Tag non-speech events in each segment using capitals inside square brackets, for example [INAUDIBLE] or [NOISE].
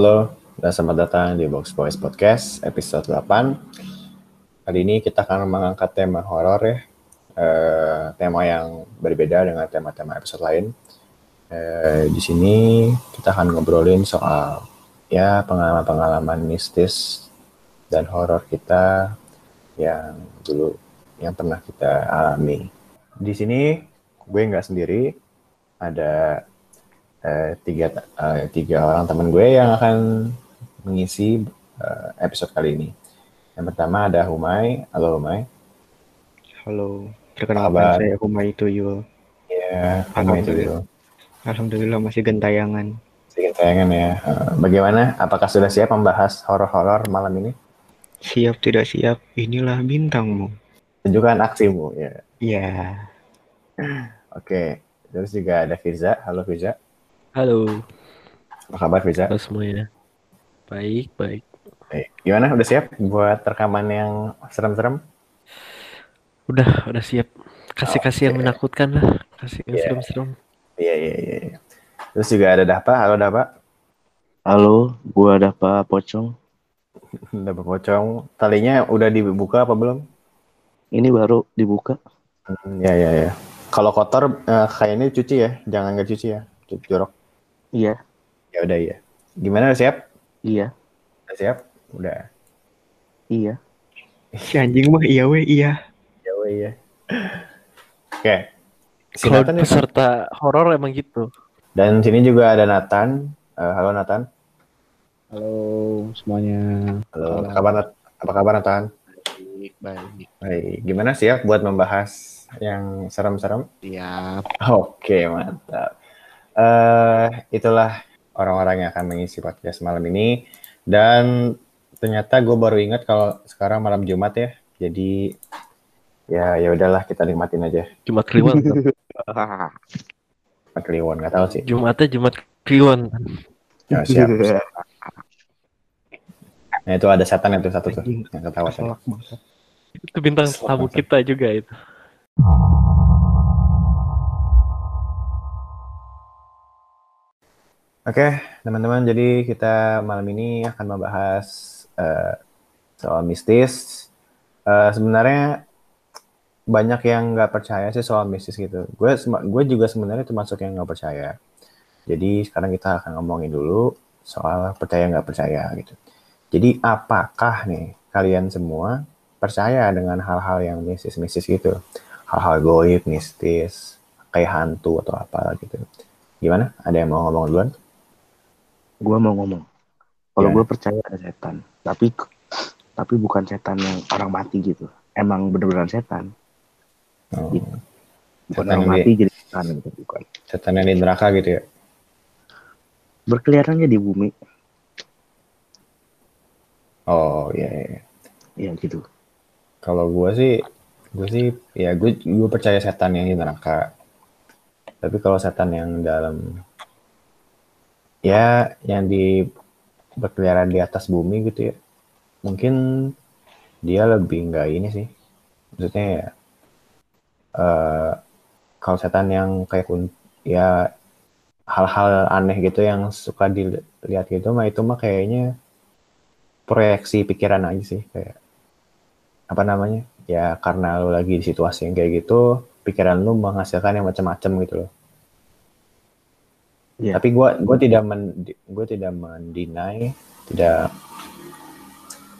Halo, dan selamat datang di Box Boys Podcast episode 8. Kali ini kita akan mengangkat tema horor ya. Eh, tema yang berbeda dengan tema-tema episode lain. Eh, di sini kita akan ngobrolin soal ya pengalaman-pengalaman mistis dan horor kita yang dulu yang pernah kita alami. Di sini gue nggak sendiri, ada eh, tiga eh, tiga orang teman gue yang akan mengisi eh, episode kali ini. Yang pertama ada Humay. Halo Humay. Halo, Kabar. perkenalkan saya Humay Tuyul. Ya, Humay itu dulu. Alhamdulillah masih gentayangan. Sedikit tayangan ya. Bagaimana? Apakah sudah siap membahas horor-horor malam ini? Siap tidak siap, inilah bintangmu. Tunjukkan aksimu ya. Ya, Oke. Terus juga ada Fiza. Halo Fiza. Halo, Apa kabar Fiza? halo semuanya. Baik, baik. Baik. Gimana? Udah siap buat rekaman yang serem-serem? Udah, udah siap. Kasih-kasih yang Oke. menakutkan lah. Kasih yang Iya. serem-serem. Iya, iya, iya. iya. Terus juga ada Dapa. Halo Dapa. Halo, gua Dapa Pocong. [LAUGHS] Dapa Pocong. Talinya udah dibuka apa belum? Ini baru dibuka. Hmm, ya, ya, ya. Kalau kotor eh, kayaknya cuci ya. Jangan nggak cuci ya. Cuci jorok. Iya, Ya udah iya. Gimana udah siap? iya, Udah siap? Udah. iya. si anjing mah iya weh iya. Ya udah, iya. Oke. Si Kalau Nathan ya? peserta horor emang gitu. Dan sini juga ada Nathan. Eh, halo Nathan. Halo semuanya. Halo. Apa kabar? Apa kabar Nathan? Baik, baik. Baik. Gimana siap buat membahas yang serem-serem? Siap. Oke, mantap. Eh, itulah orang-orang yang akan mengisi podcast malam ini. Dan ternyata gue baru ingat kalau sekarang malam Jumat ya. Jadi ya ya udahlah kita nikmatin aja. Jumat Kliwon. [LAUGHS] Jumat Kliwon nggak tahu sih. Jumatnya Jumat Kliwon. Ya, siap. siap. Nah itu ada setan itu satu tuh yang ketawa. Itu bintang tamu kita juga itu. Oke, teman-teman, jadi kita malam ini akan membahas eh, soal mistis. Eh, sebenarnya banyak yang nggak percaya sih soal mistis gitu. Gue gue juga sebenarnya termasuk yang nggak percaya. Jadi sekarang kita akan ngomongin dulu soal percaya nggak percaya gitu. Jadi apakah nih kalian semua percaya dengan hal-hal yang mistis-mistis gitu? Hal-hal goib, mistis, kayak hantu atau apa gitu. Gimana? Ada yang mau ngomong duluan? Gua mau ngomong. Kalau Ya. gua percaya ada setan, tapi tapi bukan setan yang orang mati gitu. Emang bener-beneran setan. Oh, Bukan setan orang yang, mati di, jadi setan gitu, bukan. setan yang di neraka gitu ya? Berkeliarannya di bumi, Oh iya, iya. iya. ya gitu. Kalau gue sih, gue sih, ya gue gue percaya setan yang di neraka. Tapi kalau setan yang dalam, ya yang di berkeliaran di atas bumi gitu ya, mungkin dia lebih nggak ini sih. Maksudnya ya, eh kalau setan yang kayak kun- ya hal-hal aneh gitu yang suka dilihat gitu mah itu mah kayaknya proyeksi pikiran aja sih kayak apa namanya? Ya karena lu lagi di situasi yang kayak gitu pikiran lu menghasilkan yang macam-macam gitu loh Iya. tapi gua gua tidak men gua tidak mendinai tidak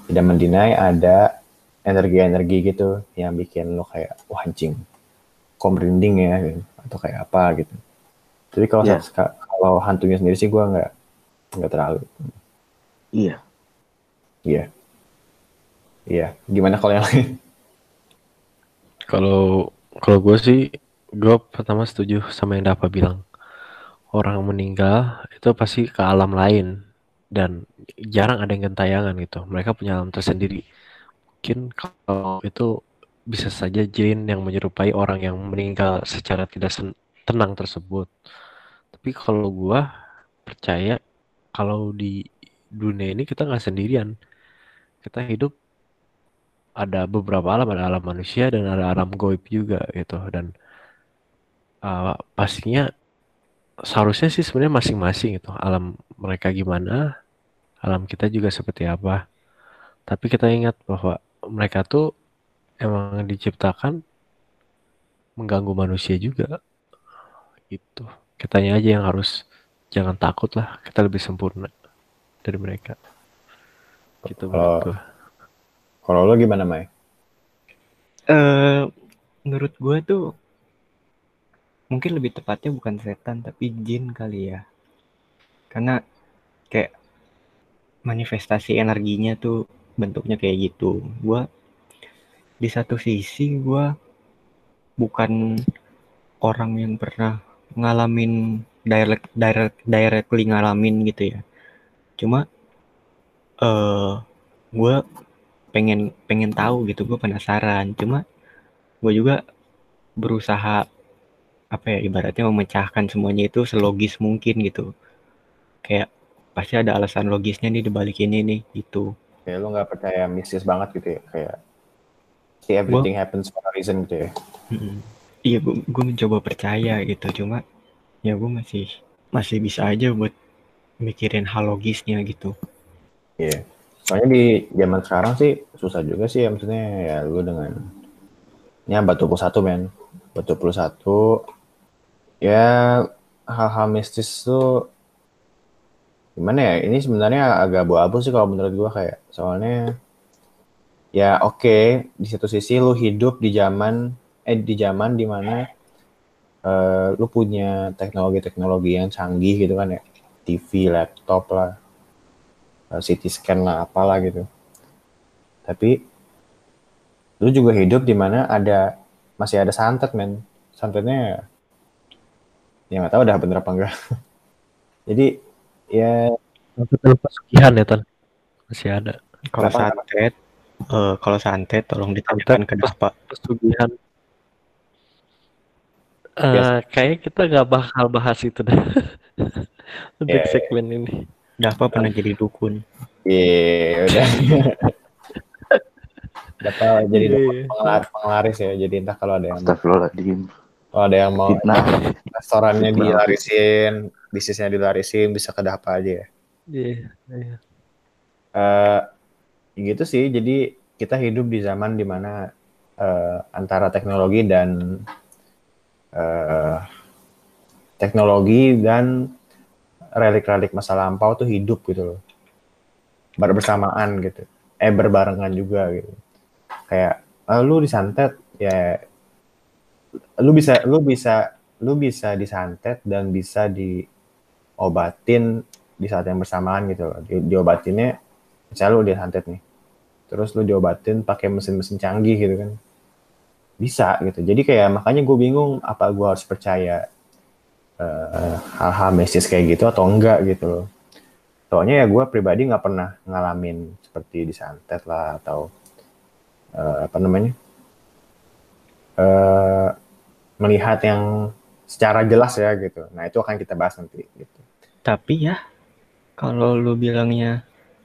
tidak mendinai ada energi-energi gitu yang bikin lu kayak wah anjing kok merinding ya gitu. atau kayak apa gitu tapi kalau sa- kalau hantunya sendiri sih gua nggak nggak terlalu Iya. iya iya gimana kalau yang lain [LAUGHS] Kalau kalau gue sih, gue pertama setuju sama yang Dapa bilang. Orang meninggal itu pasti ke alam lain dan jarang ada yang gentayangan gitu. Mereka punya alam tersendiri. Mungkin kalau itu bisa saja jin yang menyerupai orang yang meninggal secara tidak tenang tersebut. Tapi kalau gua percaya kalau di dunia ini kita nggak sendirian. Kita hidup ada beberapa alam, ada alam manusia dan ada alam goib juga gitu. Dan uh, pastinya seharusnya sih sebenarnya masing-masing gitu. Alam mereka gimana, alam kita juga seperti apa. Tapi kita ingat bahwa mereka tuh emang diciptakan mengganggu manusia juga. Gitu. Kitanya aja yang harus jangan takut lah. Kita lebih sempurna dari mereka. Gitu Kalau-. Kalau lo gimana, Mai? Eh, menurut gue tuh mungkin lebih tepatnya bukan setan tapi jin kali ya. Karena kayak manifestasi energinya tuh bentuknya kayak gitu. Gua di satu sisi gua bukan orang yang pernah ngalamin direct direct directly ngalamin gitu ya. Cuma eh gua pengen pengen tahu gitu gue penasaran cuma gue juga berusaha apa ya ibaratnya memecahkan semuanya itu selogis mungkin gitu kayak pasti ada alasan logisnya nih dibalik ini nih gitu Kayak lo nggak percaya mistis banget gitu ya? Kayak see everything happens for a reason gitu ya? Iya gue gue mencoba percaya gitu cuma ya gue masih masih bisa aja buat mikirin hal logisnya gitu Iya. Soalnya di zaman sekarang sih susah juga sih ya maksudnya ya lu dengan ya batu satu men. Batu satu ya hal-hal mistis tuh gimana ya? Ini sebenarnya agak abu-abu sih kalau menurut gua kayak soalnya ya oke di satu sisi lu hidup di zaman eh di zaman di mana eh, lu punya teknologi-teknologi yang canggih gitu kan ya TV, laptop lah eh, CT scan lah apalah gitu. Tapi lu juga hidup di mana ada masih ada santet men. Santetnya ya nggak tahu udah bener apa enggak. [LAUGHS] Jadi ya kan pesugihan ya Tan. Masih ada. kalau Kenapa? santet eh, kalau santet tolong ditanyakan ke Dapa Pesugihan. Eh, Biasa. kayaknya kita nggak bakal bahas itu dah. [LAUGHS] Untuk Ya, ya. segmen ini. Dapa pernah jadi dukun iya udah. [LAUGHS] Dapat jadi Iya. penglar- penglaris ya. Jadi entah kalau ada yang Astagfirullahaladzim. Kalau ada yang mau Fitnah. restorannya Fitnah. dilarisin, bisnisnya dilarisin bisa ke Dapa aja ya. Iya. iya. eh gitu sih. Jadi kita hidup di zaman di mana eh, antara teknologi dan eh, teknologi dan relik-relik masa lampau tuh hidup gitu loh. Ber- bersamaan gitu. Eh berbarengan juga gitu. Kayak eh, lu disantet ya lu bisa lu bisa lu bisa disantet dan bisa diobatin di saat yang bersamaan gitu loh. Di, diobatinnya misalnya lu disantet nih. Terus lu diobatin pakai mesin-mesin canggih gitu kan. Bisa gitu. Jadi kayak makanya gue bingung apa gue harus percaya eh, hal-hal mistis kayak gitu atau enggak gitu loh. Soalnya ya gue pribadi nggak pernah ngalamin seperti disantet lah atau eh, apa namanya eh melihat yang secara jelas ya gitu. Nah itu akan kita bahas nanti gitu. Tapi ya, kalau lu bilangnya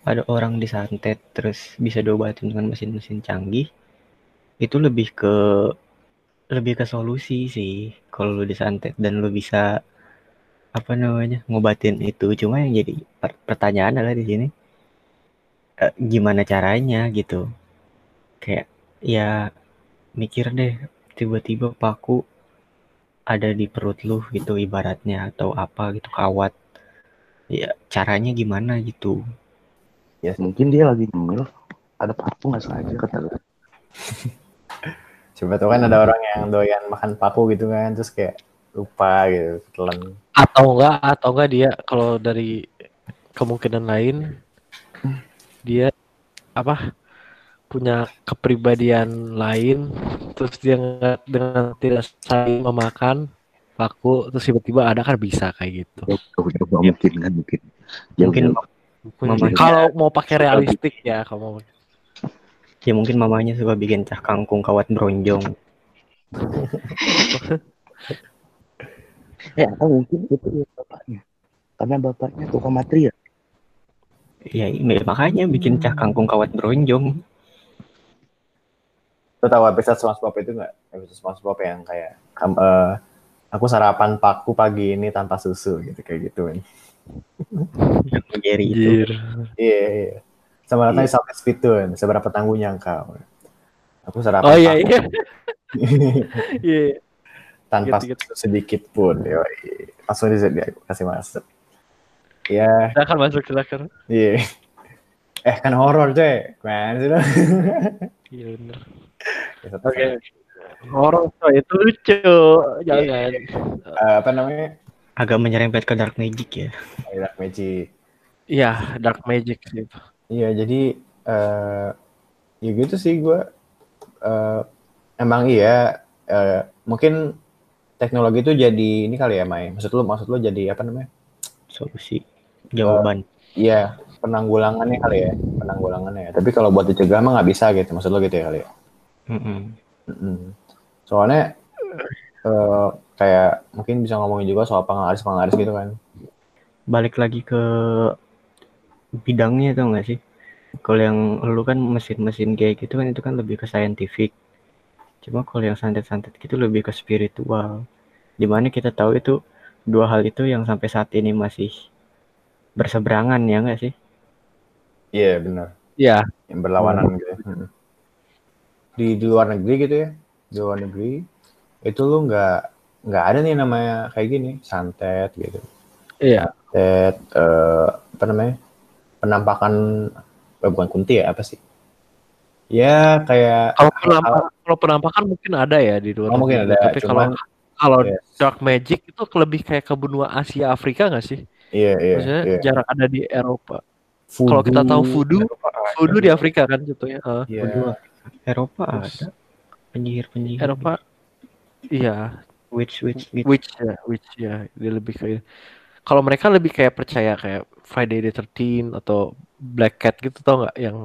ada orang disantet terus bisa diobatin dengan mesin-mesin canggih, itu lebih ke lebih ke solusi sih. Kalau lu disantet dan lu bisa apa namanya ngobatin itu, cuma yang jadi per- pertanyaan adalah di sini eh, gimana caranya gitu. Kayak ya mikir deh tiba-tiba paku ada di perut lu gitu ibaratnya atau apa gitu kawat ya caranya gimana gitu Mungkin dia lagi ngemil. Ada paku nggak sengaja kata lu. Coba tuh kan ada orang yang doyan makan paku gitu kan, terus kayak lupa gitu, telan. Atau enggak, atau enggak dia kalau dari kemungkinan lain dia apa punya kepribadian lain terus dia nggak dengan tidak saling memakan paku terus tiba-tiba ada kan bisa kayak gitu. Mungkin kan mungkin. Mungkin. Mamanya- Kalau mau pakai realistik ya kalau mau ya mungkin mamanya suka bikin cah kangkung kawat bronjong [LAUGHS] Ya, atau mungkin itu ya bapaknya. Karena bapaknya tukang materi ya. ya makanya bikin cah kangkung kawat bronjong Lo tahu episode SpongeBob itu nggak? Episode SpongeBob yang kayak eh, aku sarapan paku pagi ini tanpa susu gitu kayak gitu kan. Yang Jerry itu. Iya, iya. Sama datang di Sampai Spitun, seberapa tangguhnya engkau. Aku sarapan Oh iya pagi. [LAUGHS] iya. Iya. tanpa Gitu, gitu. sedikit pun. Yoi. Langsung di dia kasih masuk. Ya, Silakan masuk silakan. iya. Eh kan horor coy. Gimana sih lo? Iya bener. Ya, satu Oke. sama. Horor itu lucu. Jangan. Eh, apa namanya? Agak menyerempet ke dark magic ya. Dark Magic. Iya, dark magic sih itu. Iya, jadi eh ya gitu sih gue. eh emang iya, eh, mungkin teknologi itu jadi ini kali ya, Mai. Maksud lu, maksud lu jadi apa namanya? Solusi. Jawaban. Iya, penanggulangannya kali ya, penanggulangannya. Tapi kalau buat dicegah mah nggak bisa gitu, maksud lu gitu ya kali ya. Mm-mm. Mm-mm. Soalnya eh, kayak mungkin bisa ngomongin juga soal penglaris penglaris gitu kan. Balik lagi ke bidangnya tau gak sih? Kalau yang lu kan mesin-mesin kayak gitu kan itu kan lebih ke scientific. Cuma kalau yang santet-santet gitu lebih ke spiritual. Di mana kita tahu itu dua hal itu yang sampai saat ini masih berseberangan ya nggak sih? Iya benar, Iya. yang berlawanan gitu. Di, di luar negeri gitu ya, di luar negeri itu lu nggak nggak ada nih namanya kayak gini santet gitu. Iya. Santet eh, apa namanya penampakan eh, bukan kunti ya apa sih? Ya kayak Kalau penampakan, kalau penampakan mungkin ada ya di luar. Oh, mungkin negeri. ada, Tapi cuman kalau kalau Yes. dark magic itu lebih kayak ke benua Asia Afrika nggak sih? iya iya. Maksudnya iya. jarang ada di Eropa. Kalau kita tahu voodoo, voodoo di Afrika kan jatuhnya. Heeh. Iya. Kedua, Eropa Terus- ada penyihir-penyihir. Eropa iya, witch witch gitu. witch ya, witch ya, dia lebih kayak kalau mereka lebih kayak percaya kayak Friday the 13 atau Black Cat gitu tau nggak yang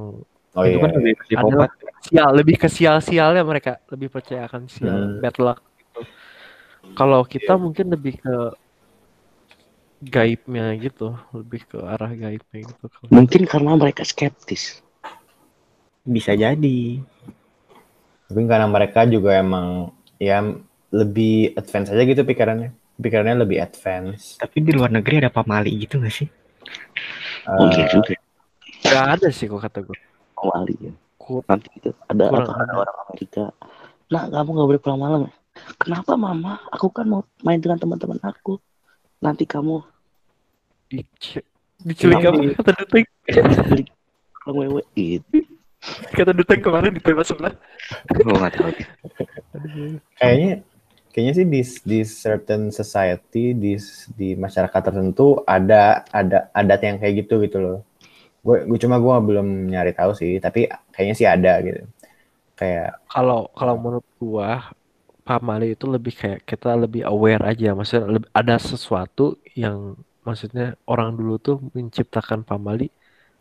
Oh itu iya. kan lebih ke psikopat. sial lebih ke sial-sialnya mereka lebih percaya akan sial Hmm. bad luck gitu. Kalau kita mungkin lebih ke gaibnya gitu, lebih ke arah gaibnya gitu. Mungkin karena mereka skeptis. Bisa jadi. Tapi karena mereka juga emang ya lebih advance aja gitu pikirannya. Pikirannya lebih advance. Tapi di luar negeri ada pamali gitu gak sih? Oh iya juga. Gak ada sih kok kata gue. Oh Ali ya. Ku- Nanti itu ada Kurang apa ada ada. orang Amerika. Nah kamu nggak boleh pulang malam ya? Kenapa mama? Aku kan mau main dengan teman-teman aku. Nanti kamu Dic- Diculik apa? di- Kata Duteng. beli kalau wewe itu. Kata Duteng kemarin di tema sebelah. Gue nggak tahu. kayaknya kayaknya sih di di certain society di di masyarakat tertentu ada ada adat yang kayak gitu gitu loh. Gue gue cuma gue belum nyari tahu sih, tapi kayaknya sih ada gitu. Kayak Kalau kalau menurut gua pamali itu lebih kayak kita lebih aware aja. Maksudnya ada sesuatu yang maksudnya orang dulu tuh menciptakan pamali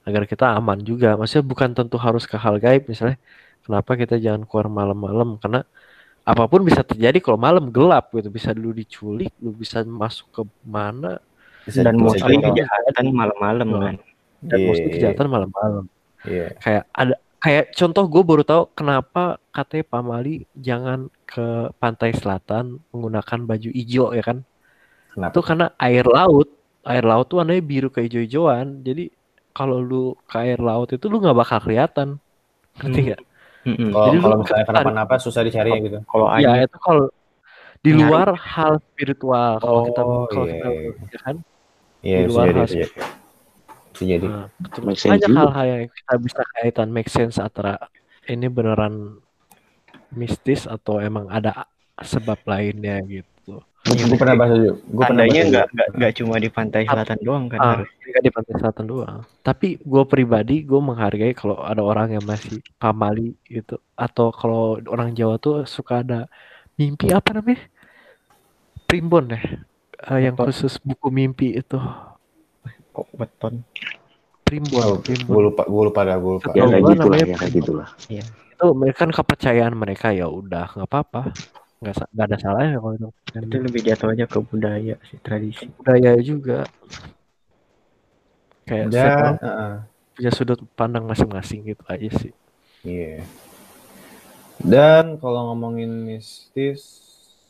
agar kita aman juga. Maksudnya bukan tentu harus ke hal gaib misalnya. Kenapa kita jangan keluar malam-malam? Karena apa pun bisa terjadi kalau malam gelap gitu. Bisa lu diculik, lu bisa masuk ke mana bisa Dan mostly kejahatan malam-malam Hmm. kan. dan Iya, mostly iya, kejahatan malam-malam. Iya. kayak ada kayak contoh gue baru tahu kenapa katanya Pamali jangan ke pantai selatan menggunakan baju hijau ya kan Kenapa? itu karena air laut air laut tuh warnanya biru ke hijau-hijauan jadi kalau lu ke air laut itu lu nggak bakal kelihatan ngerti Hmm. nggak Mm-mm. Kalau Jadi kalau misalnya kenapa-napa susah dicari ya gitu. Kalau ya air itu kalau di Nyari. luar hal spiritual kalau kita Oh, kalau iya, kita iya. ya kan Iya, Di luar jadi, hal- jadi. Jadi. Nah, betul. Banyak hal-hal yang kita bisa kaitan make sense antara ini beneran mistis atau emang ada sebab lainnya gitu. Gue pernah baca juga. Gue pernah tandanya nggak nggak nggak cuma di pantai selatan doang kan Ah, harus. di pantai selatan doang. Tapi gue pribadi gue menghargai kalau ada orang yang masih pamali gitu atau kalau orang Jawa tuh suka ada mimpi apa namanya primbon deh Eh, yang khusus buku mimpi itu Kok weton. primbon Oh, primbon gue lupa, gue lupa dah, gue lupa. Ya Oh, kayak gua gitulah, ya kayak gitulah. itu mereka kan kepercayaan mereka ya udah nggak apa-apa nggak nggak ada salahnya kalau itu Itu lebih jatuh aja ke budaya sih tradisi. budaya juga kayak Dan, orang heeh. punya sudut pandang masing-masing gitu aja sih Iya. Dan kalau ngomongin mistis,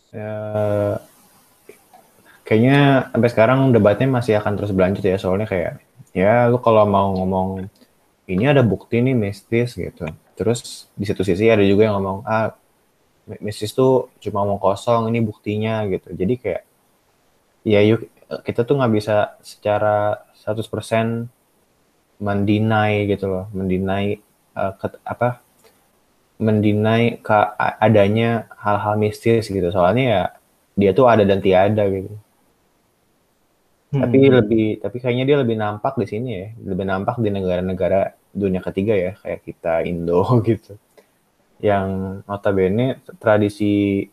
ya kayaknya sampai sekarang debatnya masih akan terus berlanjut ya soalnya kayak ya lu kalau mau ngomong ini ada bukti nih mistis gitu terus di satu sisi ada juga yang ngomong ah mistis tuh cuma ngomong kosong ini buktinya gitu. Jadi kayak ya yuk kita tuh nggak bisa secara 100% mendinai gitu loh. Mendinai uh, ket- apa mendinai ke adanya hal-hal mistis gitu. Soalnya ya dia tuh ada dan tiada gitu. Tapi Hmm. lebih tapi kayaknya dia lebih nampak di sini ya. Lebih nampak di negara-negara dunia ketiga ya kayak kita Indo [LAUGHS] gitu yang notabene tradisi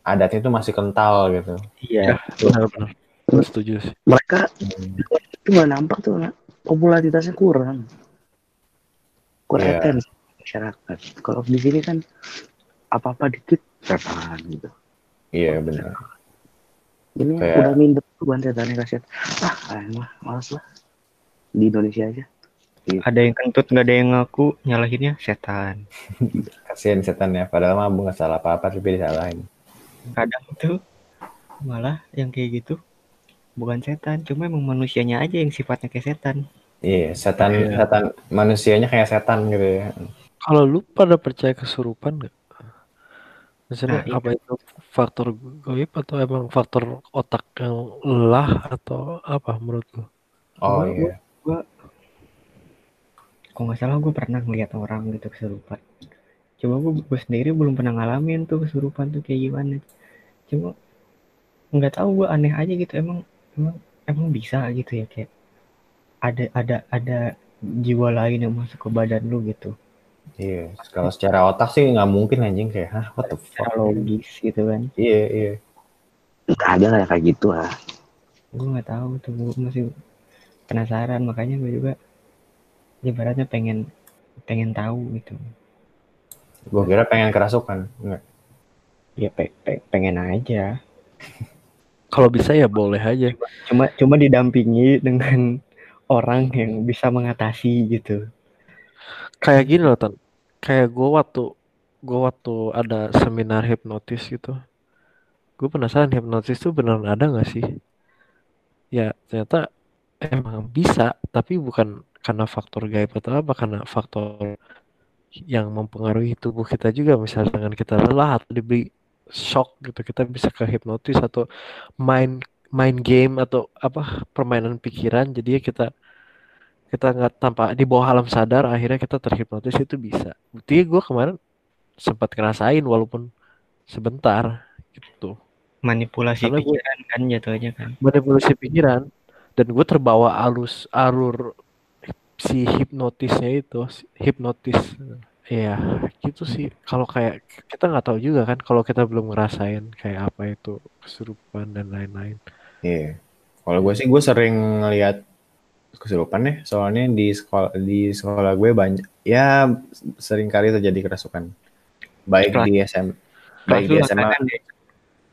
adatnya itu masih kental gitu. Iya. benar-benar Gua setuju sih. mereka Hmm, itu nggak nampak tuh popularitasnya kurang. Kurang Iya. atensi masyarakat. Kalau di sini kan apa apa dikit setan gitu. Iya benar. Ini Kayak- udah minder bukan setannya kasihan ah emang males lah. Di Indonesia aja Ada yang kentut nggak ada yang ngaku nyalahinnya setan. [LAUGHS] kasihan setan ya padahal mah nggak salah apa-apa tapi disalahin Kadang tuh malah yang kayak gitu bukan setan, cuma emang manusianya aja yang sifatnya kayak setan. iya setan Iya. setan manusianya kayak setan gitu ya kalau lu pada percaya kesurupan nggak Misalnya Nah, apa itu faktor goib atau emang faktor otak yang lelah atau apa menurut lu? oh Gua- iya Kalau nggak salah gue pernah ngeliat orang gitu kesurupan. Cuma gue, gue sendiri belum pernah ngalamin tuh kesurupan tuh kayak gimana. Cuma nggak tahu gue aneh aja gitu emang emang emang bisa gitu ya kayak ada ada ada jiwa lain yang masuk ke badan lu gitu. iya kalau secara otak sih nggak mungkin anjing kayak hah what the fuck Secara logis gitu kan. iya iya nggak ada lah kayak gitu ah Gue nggak tahu tuh gue masih penasaran makanya gue juga ibaratnya pengen pengen tahu gitu. gue kira pengen kerasukan Nggak. Ya pe- pe- pengen aja. Kalau bisa ya boleh aja. cuma cuma didampingi dengan orang yang bisa mengatasi gitu Kayak gini loh, Tan. Kayak gue waktu gue waktu ada seminar hipnotis gitu. Gue penasaran hipnotis tuh beneran ada nggak sih? Ya ternyata emang bisa, tapi bukan karena faktor gaib atau apa, karena faktor yang mempengaruhi tubuh kita juga. Misalnya dengan kita lelah atau diberi shock gitu, kita bisa ke hipnotis atau main main game atau apa permainan pikiran. Jadi kita kita nggak tanpa di bawah alam sadar akhirnya kita terhipnotis itu bisa. Buktinya gue kemarin sempat ngerasain walaupun sebentar gitu. manipulasi Karena pikiran kan jatuhnya kan Manipulasi pikiran dan gue terbawa alus alur si hipnotisnya itu hipnotis. Iya gitu sih. Kalau kayak kita nggak tahu juga kan kalau kita belum ngerasain kayak apa itu kesurupan dan lain-lain. Iya. Kalau gue sih gue sering ngeliat kesurupan ya, soalnya di sekolah di sekolah gue banyak ya sering kali terjadi kerasukan. Baik Kelas- di SM baik di SMA. deh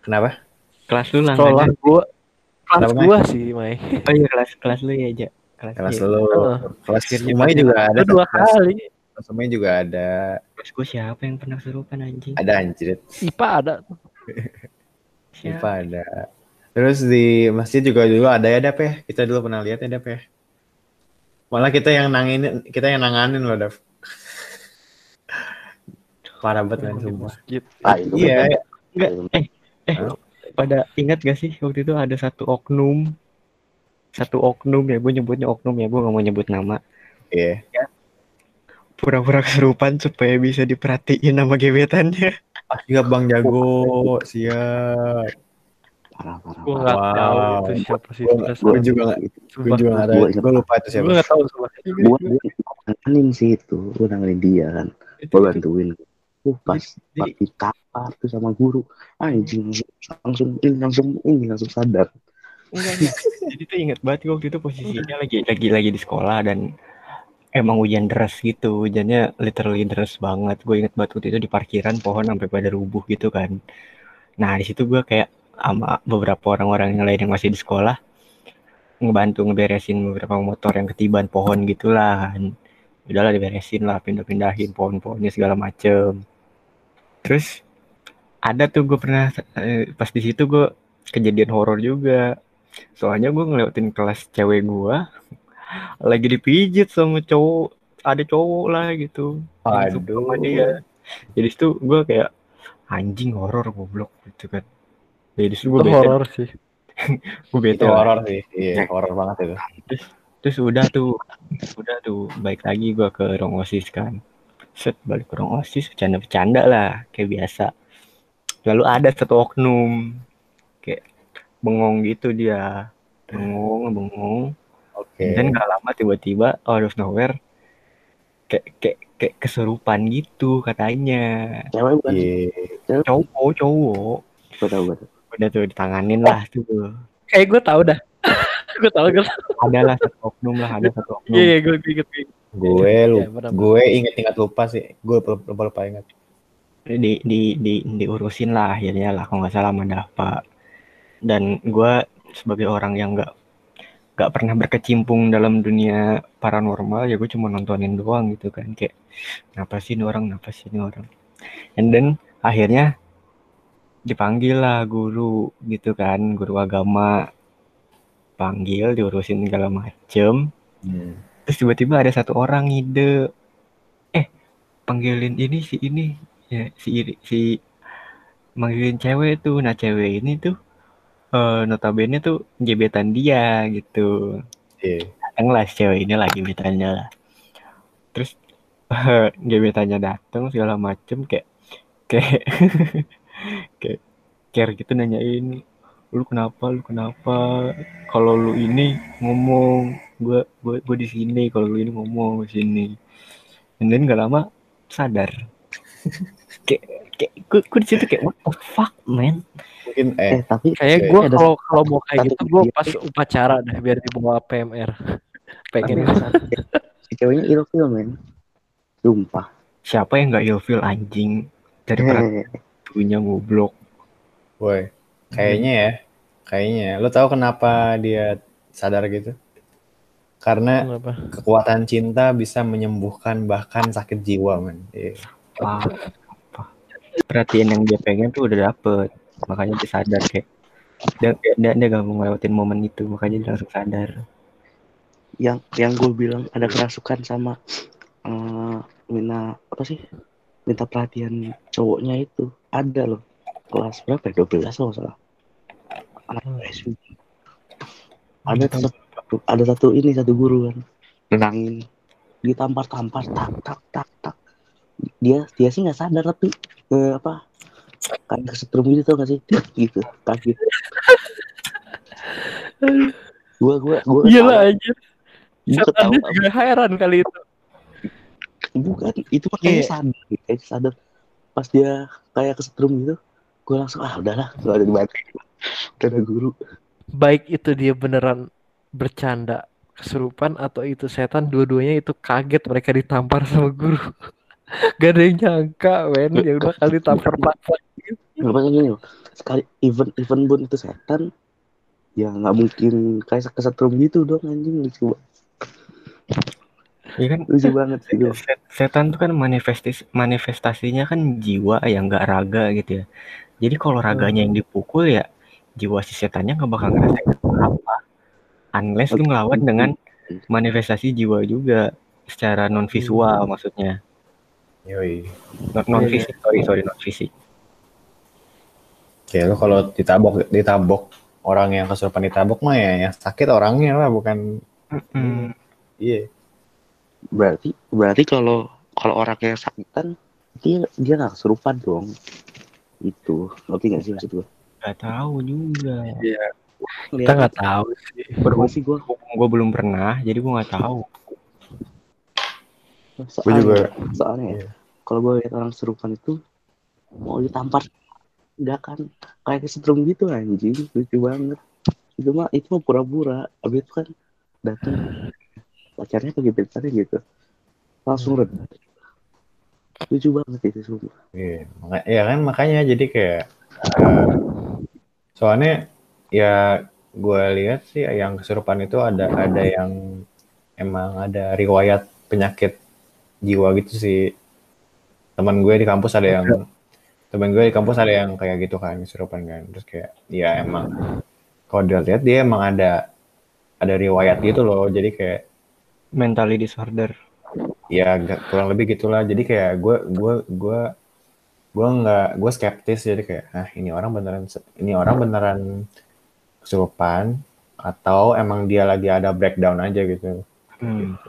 Kenapa? kelas lu Sekolah langganan gue kelas gue sih, Mai. oh iya kelas kelas lu ya aja kelas Kelas iya. lu, kelas pasti juga ada. Dua kelas kali. kelas Umay juga ada. kelas gue siapa yang pernah kesurupan anjing Ada anjrit. IPA ada. [LAUGHS] siapa IPA ada. Terus di masjid juga dulu ada ya, Dap ya? Kita dulu pernah lihat ya, Dap ya? Malah kita yang nanginin, kita yang nanganin loh, Dap. Parah banget kan. Masjid. ah Iya, enggak eh eh pada ingat gak sih waktu itu ada satu oknum satu oknum ya gue nyebutnya oknum ya gue gak mau nyebut nama iya. pura-pura kesurupan supaya bisa diperhatiin sama gebetannya Ah, siap Bang Jago, siap. parah parah Gue parah. nggak tahu Wow. itu siapa sih. Gue gue juga nggak, gue Sumpah. juga nggak tahu. Gua- Gue lupa itu siapa. Gue nggak tahu sumpah. gua gua nanganin sih itu gua nanganin dia kan gua bantuin uh pas pas ditapar tuh sama guru anjing langsung ini langsung ini langsung sadar enggak, [LAUGHS] jadi tuh inget banget gue waktu itu posisinya lagi lagi lagi di sekolah dan emang hujan deras gitu. Hujannya literally deras banget. Gue inget banget waktu itu di parkiran pohon sampai pada rubuh gitu kan. Nah di situ gue kayak sama beberapa orang-orang yang lain yang masih di sekolah ngebantu ngeberesin beberapa motor yang ketiban pohon gitulah kan. Udahlah diberesin lah pindah-pindahin pohon-pohonnya segala macem. Terus ada tuh gue pernah eh, pas di situ gue kejadian horor juga. Soalnya gue ngelewatin kelas cewek gue lagi dipijit sama cowok ada cowok lah gitu Aduh. dia jadi situ gue kayak anjing horor goblok gitu kan jadi gue Itu bete horor sih. [LAUGHS] gue bete Itu horor sih. Iya, Ya. horor banget itu. terus udah tuh udah tuh baik lagi gue ke ruang osis kan set balik ke ruang osis bercanda-bercanda lah kayak biasa lalu ada satu oknum bengong gitu dia bengong bengong Oke. dan gak lama tiba-tiba out of nowhere kayak kayak kayak kesurupan gitu katanya Cewek bukan? Iya. cowok cowok Gue tau, gue tau. udah tuh ditanganin lah tuh Kayak gue tau dah. gue tau gue ada lah satu oknum lah ada satu oknum Iya, iya gue inget. Gue lu, Iya, gue inget-inget lupa sih. Gue lupa, lupa, lupa inget. di di di diurusin lah akhirnya lah kalau nggak salah sama Dava dan gue sebagai orang yang nggak nggak pernah berkecimpung dalam dunia paranormal ya gue cuma nontonin doang gitu kan. Kayak kenapa sih ini orang? Kenapa sih ini orang? And then akhirnya dipanggil lah guru gitu kan guru agama. Panggil diurusin segala macem. Hmm. terus tiba-tiba ada satu orang ngide eh panggilin ini si ini. Ya si si manggilin cewek tuh. Nah cewek ini tuh eh notabene tuh gebetan dia gitu. Iya. datang lah cewek ini lagi gebetannya lah. Terus gebetannya datang segala macem kayak kayak [LAUGHS] kayak care gitu nanyain lu kenapa lu kenapa? Kalau lu ini ngomong gua gua gua di sini kalau lu ini ngomong di sini. And then gak lama sadar. [LAUGHS] Kayak kayak gua, gua di situ kayak what the fuck man Mungkin Eh, eh tapi Kayak gue kalau kalau mau kayak gitu gue pas upacara dah biar dibawa PMR. Pengen si ceweknya ilfil, men. Sumpah. siapa yang gak ilfil anjing dari [LAUGHS] peratunya goblok Woi, kayaknya ya, kayaknya. Lo tahu kenapa dia sadar gitu? Karena Kenapa? kekuatan cinta bisa menyembuhkan bahkan sakit jiwa, men. Iya. apa, apa. perhatian yang dia pengen tuh udah dapet makanya dia sadar kayak dia dia, dia, dia gak mau ngelewatin momen itu. Makanya dia langsung sadar. Yang yang gue bilang ada kerasukan sama eh minta apa sih? Minta perhatian cowoknya itu. Ada loh. Kelas berapa ya? 12 loh salah. Anak SU ada satu ada satu ini satu guru kan. Nenangin ditampar-tampar tak tak tak tak. Dia dia sih nggak sadar tapi eh, apa kayak kesetrum gitu tau gak sih gitu kaget gua gua gua Iya ketawa. lah aja. Gua ketawa juga heran kali itu. bukan itu makanya Iya. sadar kayak sadar pas dia kayak kesetrum gitu gue langsung ah udahlah gak ada udah ada guru Baik itu dia beneran bercanda kesurupan atau itu setan dua-duanya itu kaget mereka ditampar sama guru. [LAUGHS] Gak ada yang nyangka, men. Ya udah kali tampar-tampar. Nggak apa gini loh. Sekali event event pun itu setan ya nggak mungkin kayak kesetrum gitu dong anjing. Lucu banget Iya kan? Lucu banget sih set- setan tuh kan manifestis manifestasinya kan jiwa yang nggak raga gitu ya. Jadi kalau raganya yang dipukul ya jiwa si setannya nggak bakal ngerasain apa unless lu ngelawan dengan manifestasi jiwa juga secara non visual maksudnya. Yoi. non fisik sorry sorry non fisik Kayak lo kalau ditabok, ditabok orang yang kesurupan ditabok mah ya yang sakit orangnya lah, bukan iya. berarti berarti kalau kalau orang yang sakitan dia dia nggak kesurupan dong. Itu ngerti nggak sih maksud gue nggak tahu juga. Kita nggak tahu sih. berhubung sih gue gue belum pernah jadi gue nggak tahu. Soalnya, juga. soalnya ya kalau gue lihat orang kesurupan itu mau ditampar nggak kan kayak kesetrum gitu anjing. Lucu banget. Itu mah itu mah pura-pura. Abis itu kan datang pacarnya pakai gebetannya gitu. Langsung red lucu banget itu semua Iya, ya kan makanya jadi kayak eh, soalnya ya gue lihat sih yang kesurupan itu ada ada yang emang ada riwayat penyakit jiwa gitu sih. Teman gue di kampus ada yang temen gue di kampus ada yang kayak gitu kan kesurupan kan. Terus kayak ya emang kalau dilihat dia emang ada ada riwayat gitu loh. Jadi kayak mentally disorder. Ya gak, kurang lebih gitulah. Jadi kayak gue gue gue gue nggak gue skeptis. Jadi kayak ah ini orang beneran ini orang beneran kesurupan atau emang dia lagi ada breakdown aja gitu. Hmm.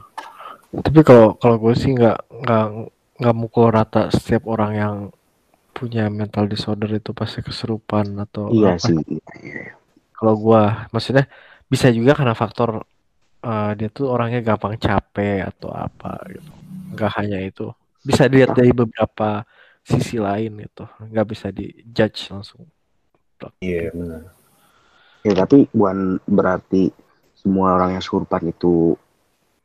Tapi kalau kalau gue sih nggak nggak nggak mukul rata setiap orang yang punya mental disorder itu pasti kesurupan atau Iya apa. sih. Iya, iya. Kalau gua maksudnya bisa juga karena faktor eh, dia tuh orangnya gampang capek atau apa gitu. Nggak hanya itu. Bisa dilihat dari beberapa sisi lain gitu. Nggak bisa di judge langsung. iya benar Ya tapi bukan berarti semua orang yang kesurupan itu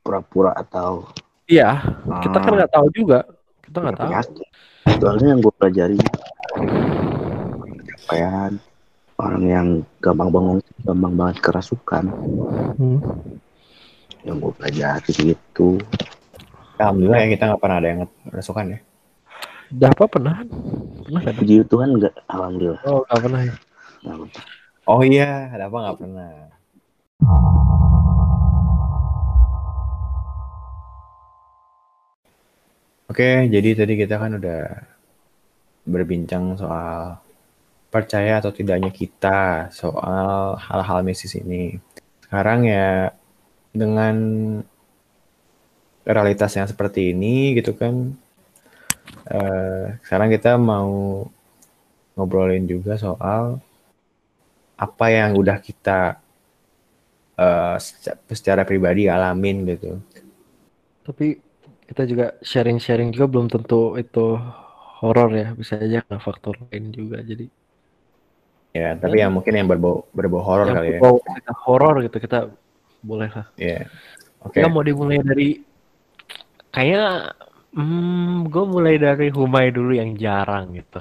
pura-pura atau Iya, kita kan ah, nggak tahu juga. Kita nggak tahu. Soalnya yang gue pelajari capaian orang yang gampang bangun, gampang banget kerasukan. Hmm. Yang gue pelajari gitu. alhamdulillah ya kita nggak pernah ada yang rasukan ya Udah apa pernah? Pernah kan? Puji Tuhan enggak, alhamdulillah. Oh, nggak pernah ya. Oh iya ada apa nggak pernah Oke, jadi tadi kita kan udah berbincang soal percaya atau tidaknya kita soal hal-hal mistis ini. Sekarang ya dengan realitas yang seperti ini gitu kan, eh, sekarang kita mau ngobrolin juga soal apa yang udah kita eh, seca- secara pribadi alamin gitu. Tapi kita juga sharing-sharing juga belum tentu itu horor ya. Bisa aja karena faktor lain juga. Jadi Ya, tapi yang mungkin yang berbau berbau horor kali ya. berbau kita horor gitu kita boleh lah. Ya. Oke. Kita mau dimulai dari kayak hmm, gue mulai dari Humai dulu yang jarang gitu.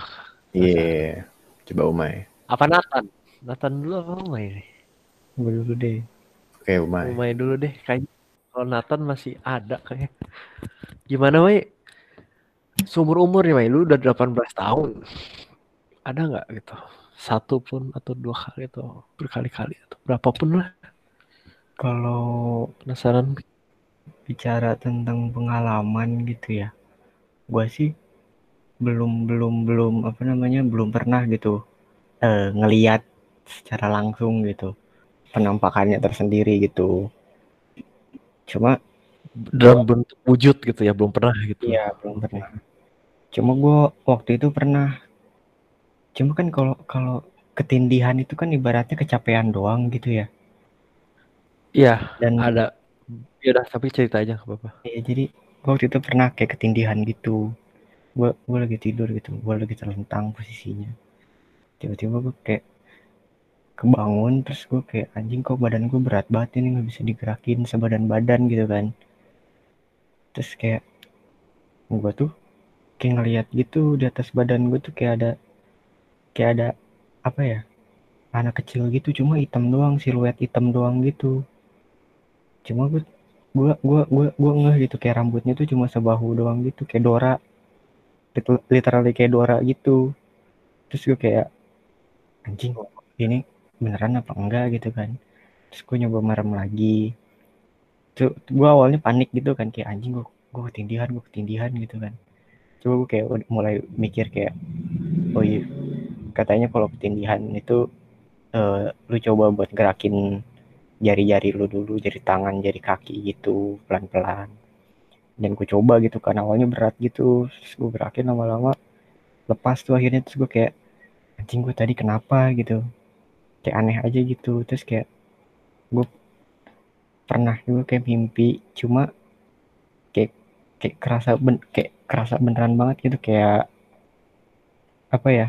Iya. Coba Umay. Apa Nathan? Nathan dulu apa Humai nih? Dulu deh Oke, Umay. Humai dulu deh. Kayaknya kalau Nathan masih ada kayak. Gimana Mai? Seumur umur nih Mai, lu udah 18 tahun. Ada nggak gitu? Satu pun atau dua kali atau berkali-kali atau berapapun lah. kalau Penasaran? bicara tentang pengalaman gitu ya gue sih belum belum belum apa namanya belum pernah gitu eh, ngeliat secara langsung gitu penampakannya tersendiri gitu cuma Dalam bentuk wujud gitu ya, belum pernah gitu. iya belum pernah cuma gue waktu itu pernah cuma kan kalau kalau ketindihan itu kan ibaratnya kecapean doang gitu ya Iya, dan ada. Ya udah, tapi cerita aja nggak apa-apa. ya jadi waktu itu pernah kayak ketindihan gitu gue gue lagi tidur gitu gue lagi terlentang posisinya tiba-tiba gue kayak kebangun terus gue kayak anjing kok badan gue berat banget ini nggak bisa digerakin sebadan badan gitu kan. Terus kayak gue tuh kayak ngeliat gitu di atas badan gue tuh kayak ada kayak ada apa ya anak kecil gitu cuma hitam doang siluet hitam doang gitu. Cuma gue gue gue gue gue ngeh gitu kayak rambutnya tuh cuma sebahu doang gitu kayak Dora Lit- literally kayak Dora gitu. Terus gue kayak anjing ini beneran apa enggak gitu kan. Terus gue nyoba merem lagi. Tuh gue awalnya panik gitu kan kayak anjing gue gue ketindihan gue ketindihan gitu kan. Coba gue kayak mulai mikir kayak oh iya katanya kalau ketindihan itu eh, lu coba buat gerakin jari-jari lu dulu jari tangan jari kaki gitu pelan-pelan. Dan gue coba gitu kan awalnya berat gitu. Terus gue gerakin lama-lama lepas tuh akhirnya terus gue kayak anjing gue tadi kenapa? gitu kayak aneh aja gitu. Terus kayak gue pernah juga kayak mimpi cuma kayak kayak kerasa ben kayak kerasa beneran banget gitu. Kayak apa ya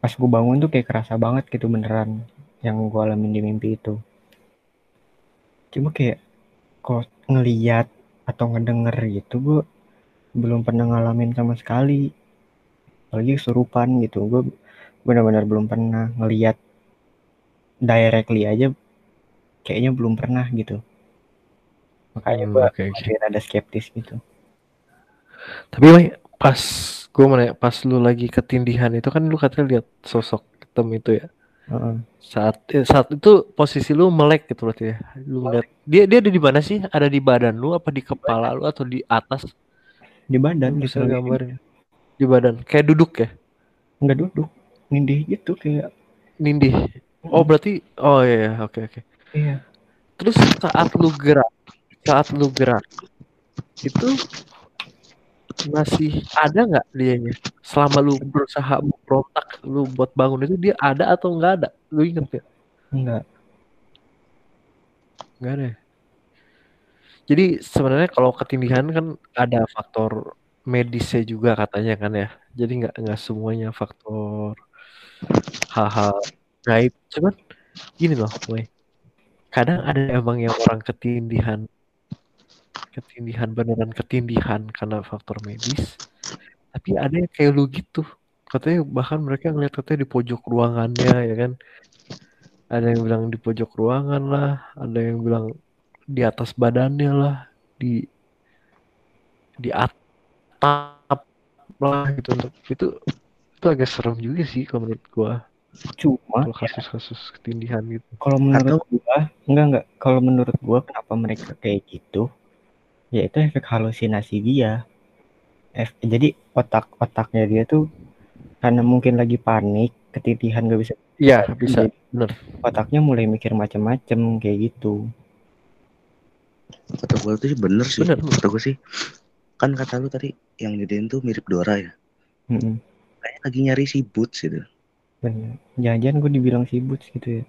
pas gue bangun tuh kayak kerasa banget gitu beneran yang gue alamin di mimpi itu. Cuma kayak kok ngeliat atau ngedenger gitu gue belum pernah ngalamin sama sekali. Apalagi kesurupan gitu. Gue benar-benar belum pernah ngeliat directly aja kayaknya belum pernah gitu makanya Hmm, oke. masih rada skeptis gitu Tapi pas gue mau nanya, pas lu lagi ketindihan itu kan lu katanya lihat sosok hitam itu ya. Heeh. Saat eh, saat itu posisi lu melek gitu berarti ya. Lu ngeliat dia dia ada di mana sih? Ada di badan lu apa di kepala lu atau di atas? di badan bisa gitu gambarin. Di badan. Kayak duduk ya? nggak duduk nindih gitu kayak Nindih. Oh, berarti oh iya, iya, oke oke. iya Terus saat lu gerak, saat lu gerak itu masih ada nggak dianya? Selama lu berusaha berontak, lu buat bangun itu dia ada atau nggak ada? Lu inget ya? enggak Nggak ada. ya? Jadi sebenarnya kalau ketindihan kan ada faktor medisnya juga katanya kan ya. Jadi nggak nggak semuanya faktor hal-hal gaib. Cuman gini loh, Boy. Kadang ada emang yang orang ketindihan ketindihan beneran ketindihan karena faktor medis. Tapi ada yang kayak lu gitu. Katanya bahkan mereka ngeliat katanya di pojok ruangannya ya kan. Ada yang bilang di pojok ruangan lah, ada yang bilang di atas badannya lah, di di atap lah gitu itu itu agak serem juga sih kalau menurut gua cuma kalau kasus-kasus ketindihan gitu. kalau menurut gua enggak enggak kalau menurut gua kenapa mereka kayak gitu ya itu efek halusinasi dia Ef- jadi otak otaknya dia tuh karena mungkin lagi panik ketindihan gak bisa Iya, bisa. Bener. otaknya mulai mikir macam-macam kayak gitu Kata gue tuh sih bener sih. Bener. Kata gue sih. Kan kata lu tadi yang jadiin tuh mirip Dora ya. Mm-mm, Kayak lagi nyari si Boots gitu. Bener jangan-jangan gue dibilang sibuk gitu ya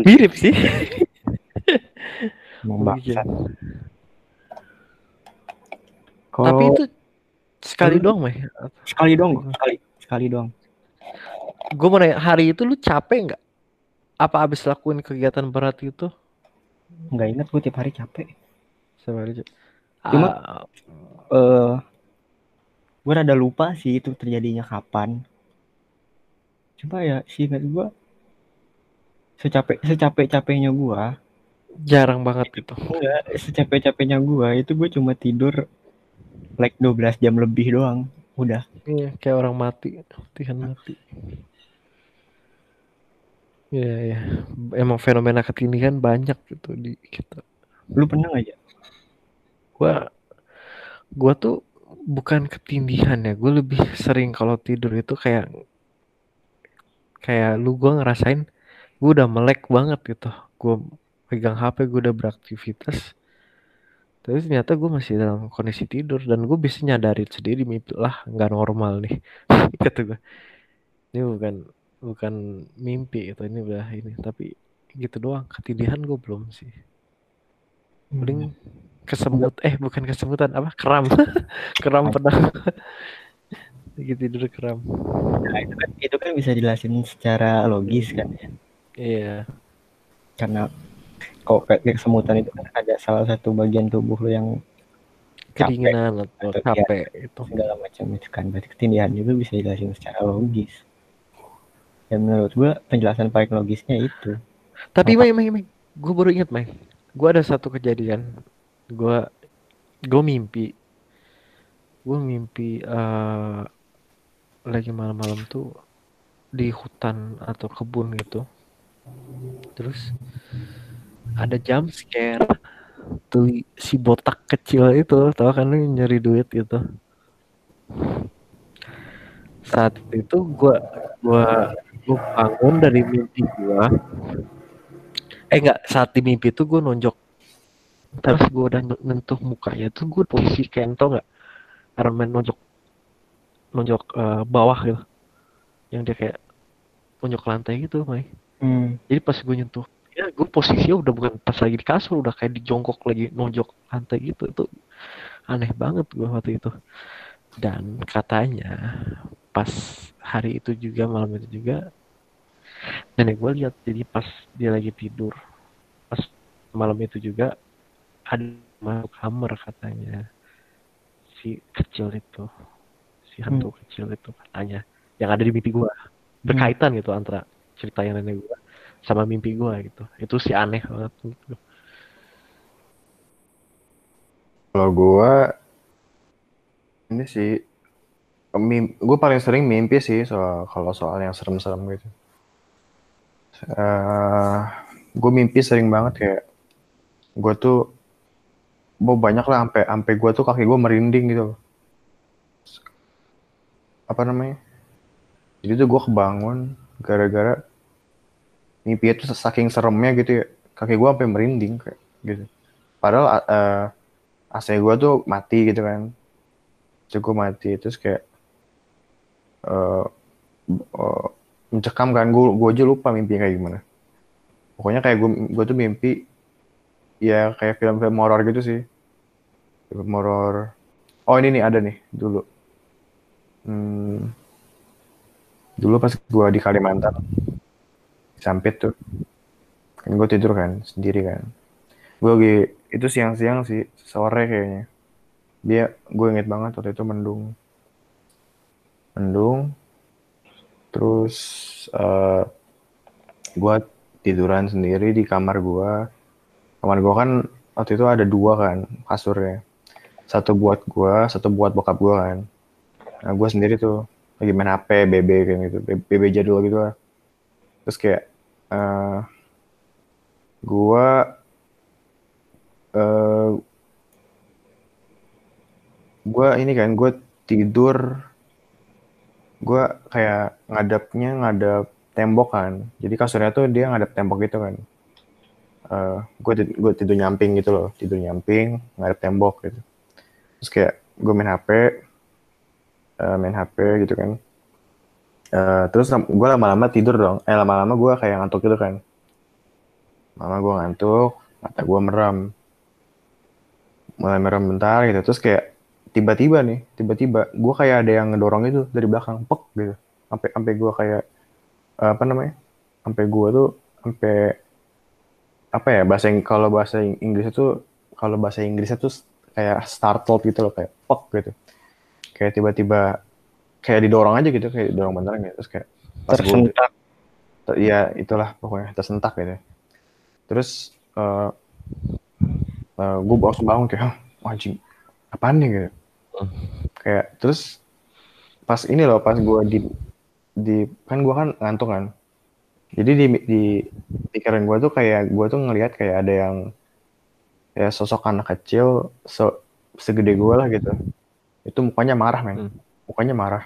Mirip sih. bangsat Oh, Tapi itu sekali Hmm. doang, Meh. sekali dong sekali sekali doang Gue mau nanya, hari itu lu capek nggak? Apa abis lakuin kegiatan berat itu? nggak ingat gue tiap hari capek Sama aja. Cuma- Ah, eh gue rada lupa sih itu terjadinya kapan. Coba ya sih ingat gue secapek secapek capeknya gue jarang banget gitu. enggak secapek capeknya gue itu gue cuma tidur like 12 jam lebih doang udah Iya, kayak orang mati, latihan mati. Iya, iya. Emang fenomena ketindihan banyak gitu di kita. lu pernah nggak ya Gua gua tuh bukan ketindihan ya, gue lebih sering kalau tidur itu kayak kayak lu gua ngerasain gue udah melek banget gitu. Gue pegang HP, gue udah beraktivitas. Tapi ternyata gue masih dalam kondisi tidur dan gue bisa nyadarin sendiri mimpi lah nggak normal nih [LAUGHS] kata gue ini bukan bukan mimpi itu ini udah ini. Tapi gitu doang ketindihan gue belum sih. Paling kesemut eh bukan kesemutan apa? Keram. [LAUGHS] Keram pedang lagi tidur keram Nah, itu kan itu kan bisa dijelasin secara logis kan ya iya karena kok kayak kesemutan itu kan ada salah satu bagian tubuh lu yang capek kedinginan atau Atau capek itu segala macam itu kan berarti ketindihan juga bisa dijelasin secara logis dan menurut gua penjelasan paling logisnya itu Tapi? Mai, Mai, Mai, gue baru ingat, Mai. Gue ada satu kejadian. Gue, gue mimpi. Gue mimpi eh lagi malam-malam tuh di hutan atau kebun gitu. Terus ada jump scare. Tuh si botak kecil itu, tau kan nyari duit gitu. Saat itu gue, gue, gue bangun dari mimpi gue eh enggak saat di mimpi itu gue nonjok terus gue udah n- nyentuh mukanya tuh gue posisi kento nggak Iron Man nonjok nonjok eh, bawah gitu. Yang dia kayak nonjok lantai gitu Mai. Hmm. jadi pas gue nyentuh ya gue posisinya udah bukan pas lagi di kasur udah kayak di jongkok lagi nonjok lantai gitu. Itu aneh banget gue waktu itu. Dan katanya pas hari itu juga malam itu juga nenek gue lihat jadi pas dia lagi tidur pas malam itu juga ada masuk kamar katanya si kecil itu si hantu kecil itu katanya yang ada di mimpi gue berkaitan gitu antara cerita yang nenek gue sama mimpi gue gitu itu sih aneh banget gitu. Kalau gua ini sih gue paling sering mimpi sih soal kalau soal yang serem-serem gitu. Eh gue mimpi sering banget kayak gue tuh mau banyak lah sampai sampai gue tuh kaki gue merinding gitu. loh. Apa namanya? Jadi tuh gue kebangun gara-gara mimpi itu saking seremnya gitu ya. Kaki gue sampai merinding kayak gitu. Padahal eh AC gue tuh mati gitu kan. Cukup mati terus kayak eh eh, mencekam kan gue gue aja lupa mimpi kayak gimana pokoknya kayak gue gue tuh mimpi ya kayak film-film horor gitu sih film horor oh ini nih ada nih dulu hmm, dulu pas gue di Kalimantan Sampit tuh kan gue tidur kan sendiri kan. Gue lagi itu siang-siang sih sore kayaknya. Dia gue inget banget waktu itu mendung. Mendung terus eh gue tiduran sendiri di kamar gue kamar gue kan waktu itu ada dua kan kasurnya. Satu buat gue satu buat bokap gue kan nah gue sendiri tuh lagi main HP BB kayak gitu BB jadul gitu lah. Terus kayak eh gue eh gue ini kan gue tidur gue kayak ngadapnya ngadap tembok kan. Jadi kasurnya tuh dia ngadap tembok gitu kan. Eh gue gue tidur nyamping gitu loh tidur nyamping ngadap tembok gitu. Terus kayak gue main HP eh, main HP gitu kan. Eh terus gue lama-lama tidur dong. Eh lama-lama gue kayak ngantuk gitu kan. Lama gue ngantuk mata gue merem. Mulai merem bentar gitu. Terus kayak tiba-tiba nih tiba-tiba gue kayak ada yang ngedorong itu dari belakang pek gitu. Sampai sampai gue kayak eh, apa namanya sampai gue tuh sampai apa ya bahasa kalau bahasa Ing- Inggris itu kalau bahasa Inggrisnya tuh kayak startled gitu loh kayak pek gitu kayak tiba-tiba kayak didorong aja gitu kayak didorong beneran gitu. Terus kayak pas gue tersentak. ya itulah pokoknya tersentak gitu terus eh gue langsung bangun kayak "Hah, anjing apaan nih? Gitu. Kayak terus pas ini loh pas gue di di kan gue kan ngantuk kan. Jadi di di pikiran gue tuh kayak gue tuh ngelihat kayak ada yang ya sosok anak kecil se segede gue lah gitu itu mukanya marah men. Hmm. mukanya marah.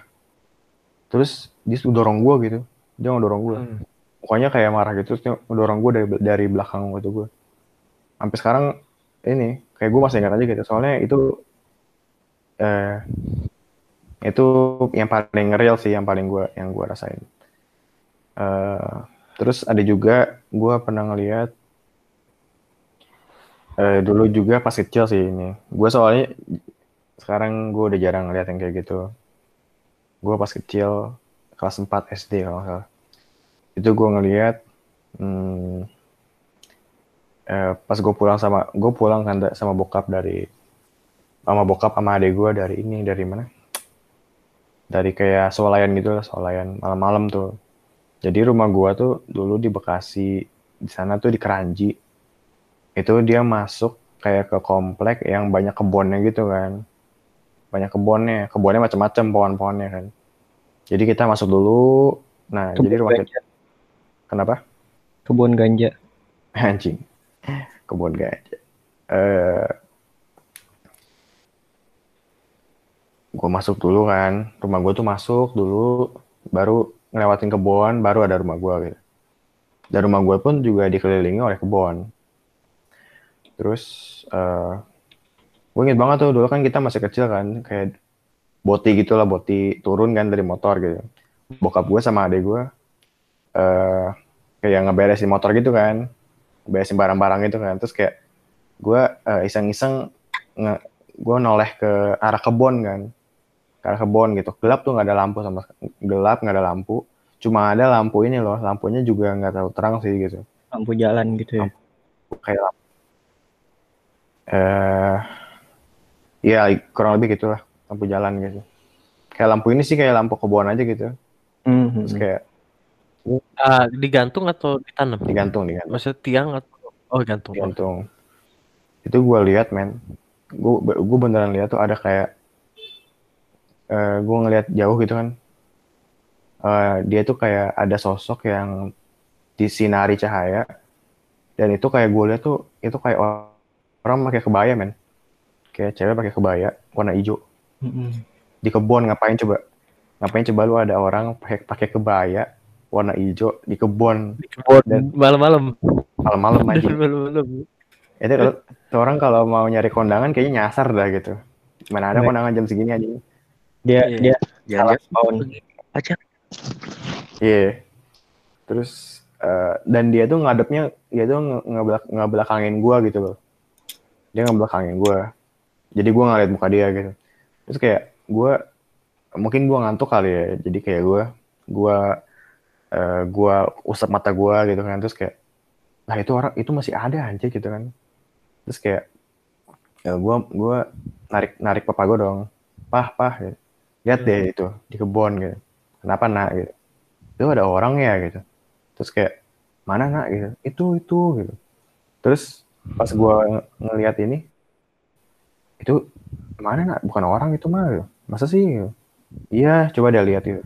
Terus dia dorong gue gitu. Dia ngedorong gue Hmm. mukanya kayak marah gitu. Terus dia ngedorong gue dari dari belakang gitu gue sampai sekarang ini kayak gue masih ingat aja gitu. Soalnya itu eh itu yang paling real sih yang paling gue yang gue rasain. Eh terus ada juga gue pernah ngeliat eh dulu juga pas kecil sih ini. Gue soalnya sekarang gue udah jarang ngeliat yang kayak gitu. Gue pas kecil kelas 4 SD kalau salah. Itu gue ngeliat hmm, eh, pas gue pulang sama gue pulang kan sama bokap dari sama bokap sama adek gue dari ini dari mana? Dari kayak swalayan gitu lah swalayan malam-malam tuh. Jadi rumah gue tuh dulu di Bekasi di sana tuh di Keranji. Itu dia masuk kayak ke komplek yang banyak kebunnya gitu kan banyak kebunnya. Kebunnya macam-macam pohon-pohonnya kan. Jadi kita masuk dulu. Nah Kebun jadi rumah kita kenapa? Kebun ganja. [LAUGHS] Anjing. Kebun ganja. Eh gue masuk dulu kan. Rumah gue tuh masuk dulu baru ngelewatin kebun baru ada rumah gue gitu. Dan rumah gue pun juga dikelilingi oleh kebun. Terus eh gue inget banget tuh dulu kan kita masih kecil kan kayak boti gitu lah boti turun kan dari motor gitu. Bokap gue sama adek gue eh kayak ngeberesin motor gitu kan beresin barang-barang gitu kan. Terus kayak gue eh, iseng-iseng nge gue noleh ke arah kebun kan ke arah kebun gitu. Gelap tuh nggak ada lampu sama gelap nggak ada lampu. Cuma ada lampu ini loh lampunya juga nggak terlalu terang sih gitu. Lampu jalan gitu ya? Kayak lampu. Eh ya kurang lebih gitulah lampu jalan gitu. Kayak lampu ini sih kayak lampu kebun aja gitu. Mhm. terus kayak Ah, digantung atau ditanam? digantung digantung. Maksudnya tiang atau oh gantung. gantung itu gue lihat men. Gue gue beneran lihat tuh ada kayak eh gue ngeliat jauh gitu kan. Eh, dia tuh kayak ada sosok yang disinari cahaya. Dan itu kayak gue liat tuh itu kayak or- orang pakai kebaya men kayak cewek pakai kebaya warna hijau Mm-mm. di kebun ngapain coba ngapain coba lu ada orang pakai pakai kebaya warna hijau di kebun Di kebun Dan- malam-malam. malam-malam aja [LAUGHS] Malam-malam. itu kalau tuh orang kalau mau nyari kondangan kayaknya nyasar dah gitu mana ada Baik. kondangan jam segini aja Dia Iya. dia salah Jangan spawn. aja. Iya. Terus eh, dan dia tuh ngadepnya dia tuh nge- ngebelak ngebelakangin gua gitu loh. Dia ngebelakangin gua. Jadi gua ngeliat muka dia gitu. Terus kayak gua mungkin gua ngantuk kali ya. Jadi kayak gua gua eh, gua usap mata gua gitu kan. Terus kayak lah itu orang itu masih ada anjir gitu kan. Terus kayak ya gua gua narik narik papa gua dong. Pah, pah gitu. Lihat deh itu di kebun gitu. Kenapa nak gitu itu ada orang ya gitu terus kayak mana nak gitu itu itu gitu terus pas gua ng- ngeliat ini itu mana nak? Bukan orang itu mah. Masa sih? Iya coba dia lihat itu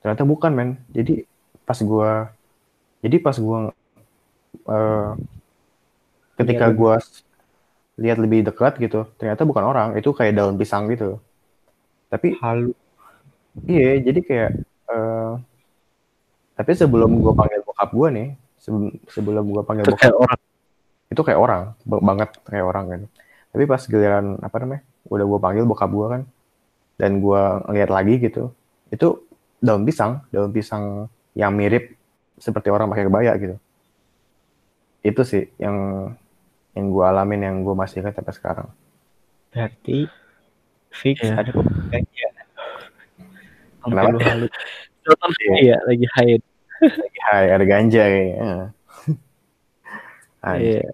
ternyata bukan men. Jadi pas gua jadi pas gua eh, ketika gua s- lihat lebih dekat gitu ternyata bukan orang. Itu kayak daun pisang gitu. Tapi Halu. Iya, jadi kayak eh tapi sebelum gue panggil bokap gue nih, sebelum sebelum gue panggil Itu bokap kayak orang. itu kayak orang, ba- banget kayak orang kan. Tapi pas giliran apa namanya, udah gue panggil bokap gue kan, dan gue ngeliat lagi gitu, itu daun pisang, daun pisang yang mirip seperti orang pakai kebaya gitu. Itu sih yang yang gue alamin, yang gue masih ingat sampai sekarang. Berarti fix Iya. ada ganja. Sampai Kenapa? Nonton [LAUGHS] iya lagi hide. Hai, ada ganja kayaknya. [LAUGHS] Iya.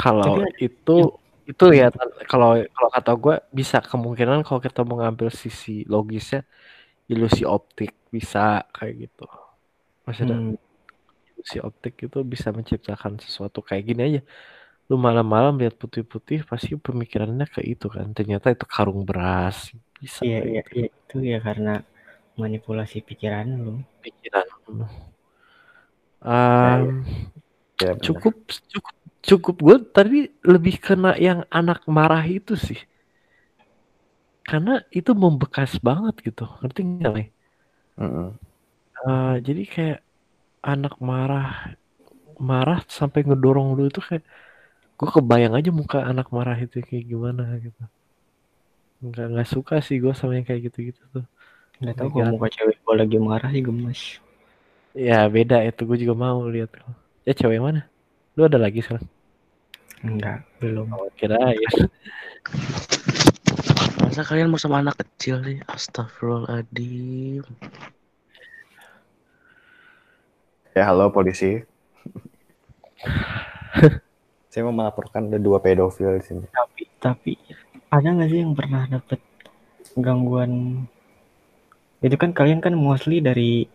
Kalau itu itu ya kalau kalau kata gue bisa kemungkinan kalau kita mau ngambil sisi logisnya ilusi optik bisa kayak gitu. Maksudnya Hmm, ilusi optik itu bisa menciptakan sesuatu kayak gini aja. Lu malam-malam lihat putih-putih pasti pemikirannya ke itu kan. Ternyata itu karung beras. Bisa iya iya gitu. iya itu ya karena manipulasi pikiran lu. pikiran. Um, Ya, cukup cukup cukup. Gue tadi lebih kena yang anak marah itu sih. Karena itu membekas banget gitu. Ngerti nggak Lay? Mm-mm. Eh, jadi kayak anak marah marah sampai ngedorong lu itu kayak gue kebayang aja muka anak marah itu kayak gimana gitu. Nggak nggak suka sih gue sama yang kayak gitu gitu tuh. Nggak tahu kalau muka cewek gua lagi marah sih gemes. ya beda itu. Gue juga mau lihat. Ya cewek mana? Lu ada lagi sekarang Enggak, belum. oh, kira ya Masa kalian mau sama anak kecil nih? Astagfirullahaladzim. Ya, halo polisi. [LAUGHS] Saya mau melaporkan ada dua pedofil di sini. Tapi tapi ada nggak sih yang pernah dapet gangguan? Itu kan kalian kan mostly dari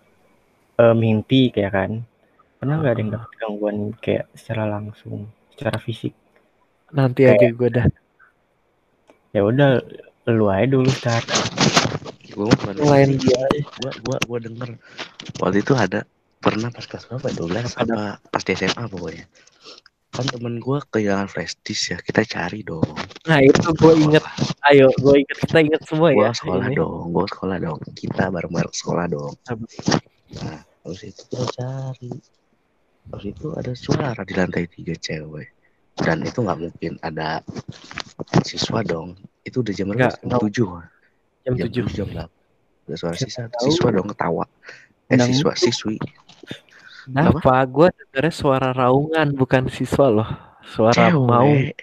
eh, mimpi kayak kan. Pernah nggak ada yang dapet gangguan kayak secara langsung, secara fisik? nanti aja gue dah Ya udah lu aja dulu start. Gue bukan Lain dia. Gue gua gua denger waktu itu ada pernah pas kelas berapa? 12 apa pas di SMA pokoknya. Kan temen gue kehilangan flash disk ya. Kita cari dong. Nah itu gue inget, ayo gue inget kita inget semua Gue ya. sekolah ini. dong. Gue sekolah dong. Kita bareng-bareng sekolah dong. Nah, habis itu kita cari. Habis itu ada suara di lantai tiga cewek. Dan itu nggak mungkin ada siswa dong. Itu udah jam berapa? Jam tujuh. Jam tujuh. jam delapan. Ada suara siswa, tahu. siswa dong ketawa. Eh Undang- siswa, siswi. Kenapa? Gue dengernya suara raungan bukan siswa loh. Suara mau Cewek.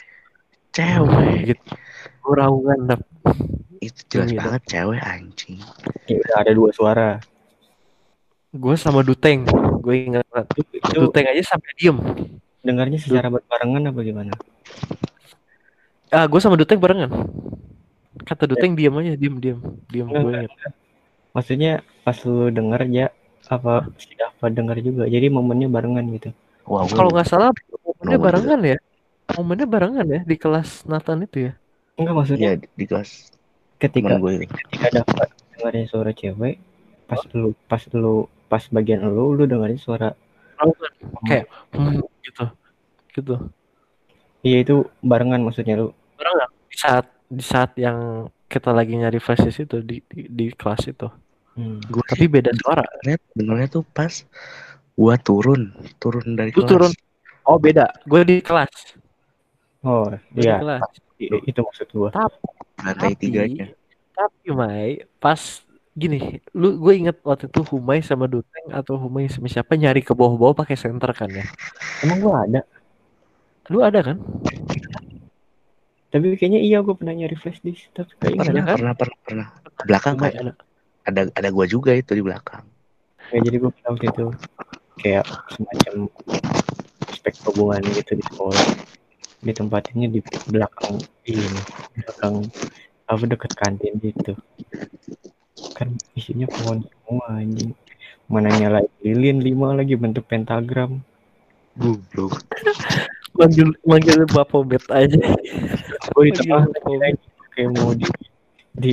Cewek. gitu. Gue raungan dap. Itu jelas Demi banget cewek anjing. Ya ada dua suara. Gue sama Duteng. Gue ingat banget. Itu, itu Duteng aja sampai diem. dengarnya secara berbarengan apa gimana? Ah, gue sama Duteng barengan. Kata Duteng diem aja, diem, diem, diem. Enggak, Gue ingat. Maksudnya pas lu denger ya apa si Dafa denger juga. Jadi momennya barengan gitu. Gua Kalau nggak salah momennya barengan ya. Momennya barengan ya di kelas Nathan itu ya. Enggak maksudnya Iya di, kelas ketika gue ketika dapat dengerin suara cewek pas lu pas lu pas bagian lu lu dengerin suara kayak hmm, gitu. Gitu. Iya itu barengan maksudnya lu. Bener nggak? di saat di saat yang kita lagi nyari flash disk itu di, di di kelas itu. Hmm. Gue tapi beda suara. dengernya tuh pas gua turun turun dari Lu kelas. turun. oh beda. Gue di kelas. Oh Gua iya. di kelas itu maksud gua. Lantai Tapi- tiganya. tapi Mai pas gini lu gue inget waktu itu Humay sama Duteng atau Humay sama siapa nyari ke bawah-bawah pakai senter kan ya? Emang gua ada. Lu ada kan? Tapi kayaknya iya gua pernah nyari flash disk tapi kayaknya Pernah, kan? pernah, pernah, pernah. Belakang Humay kan? ada. Ada ada gua juga itu di belakang. nggak jadi gua pernah waktu itu kayak semacam spek hubungan gitu di sekolah. Ditempatinnya di belakang ini belakang apa deket kantin gitu kan isinya pohon semua anjing. Mana nyalain lilin lima lagi bentuk pentagram. Goblok. manggil manggil bapak bet aja. Lupa. lagi kayak mau di di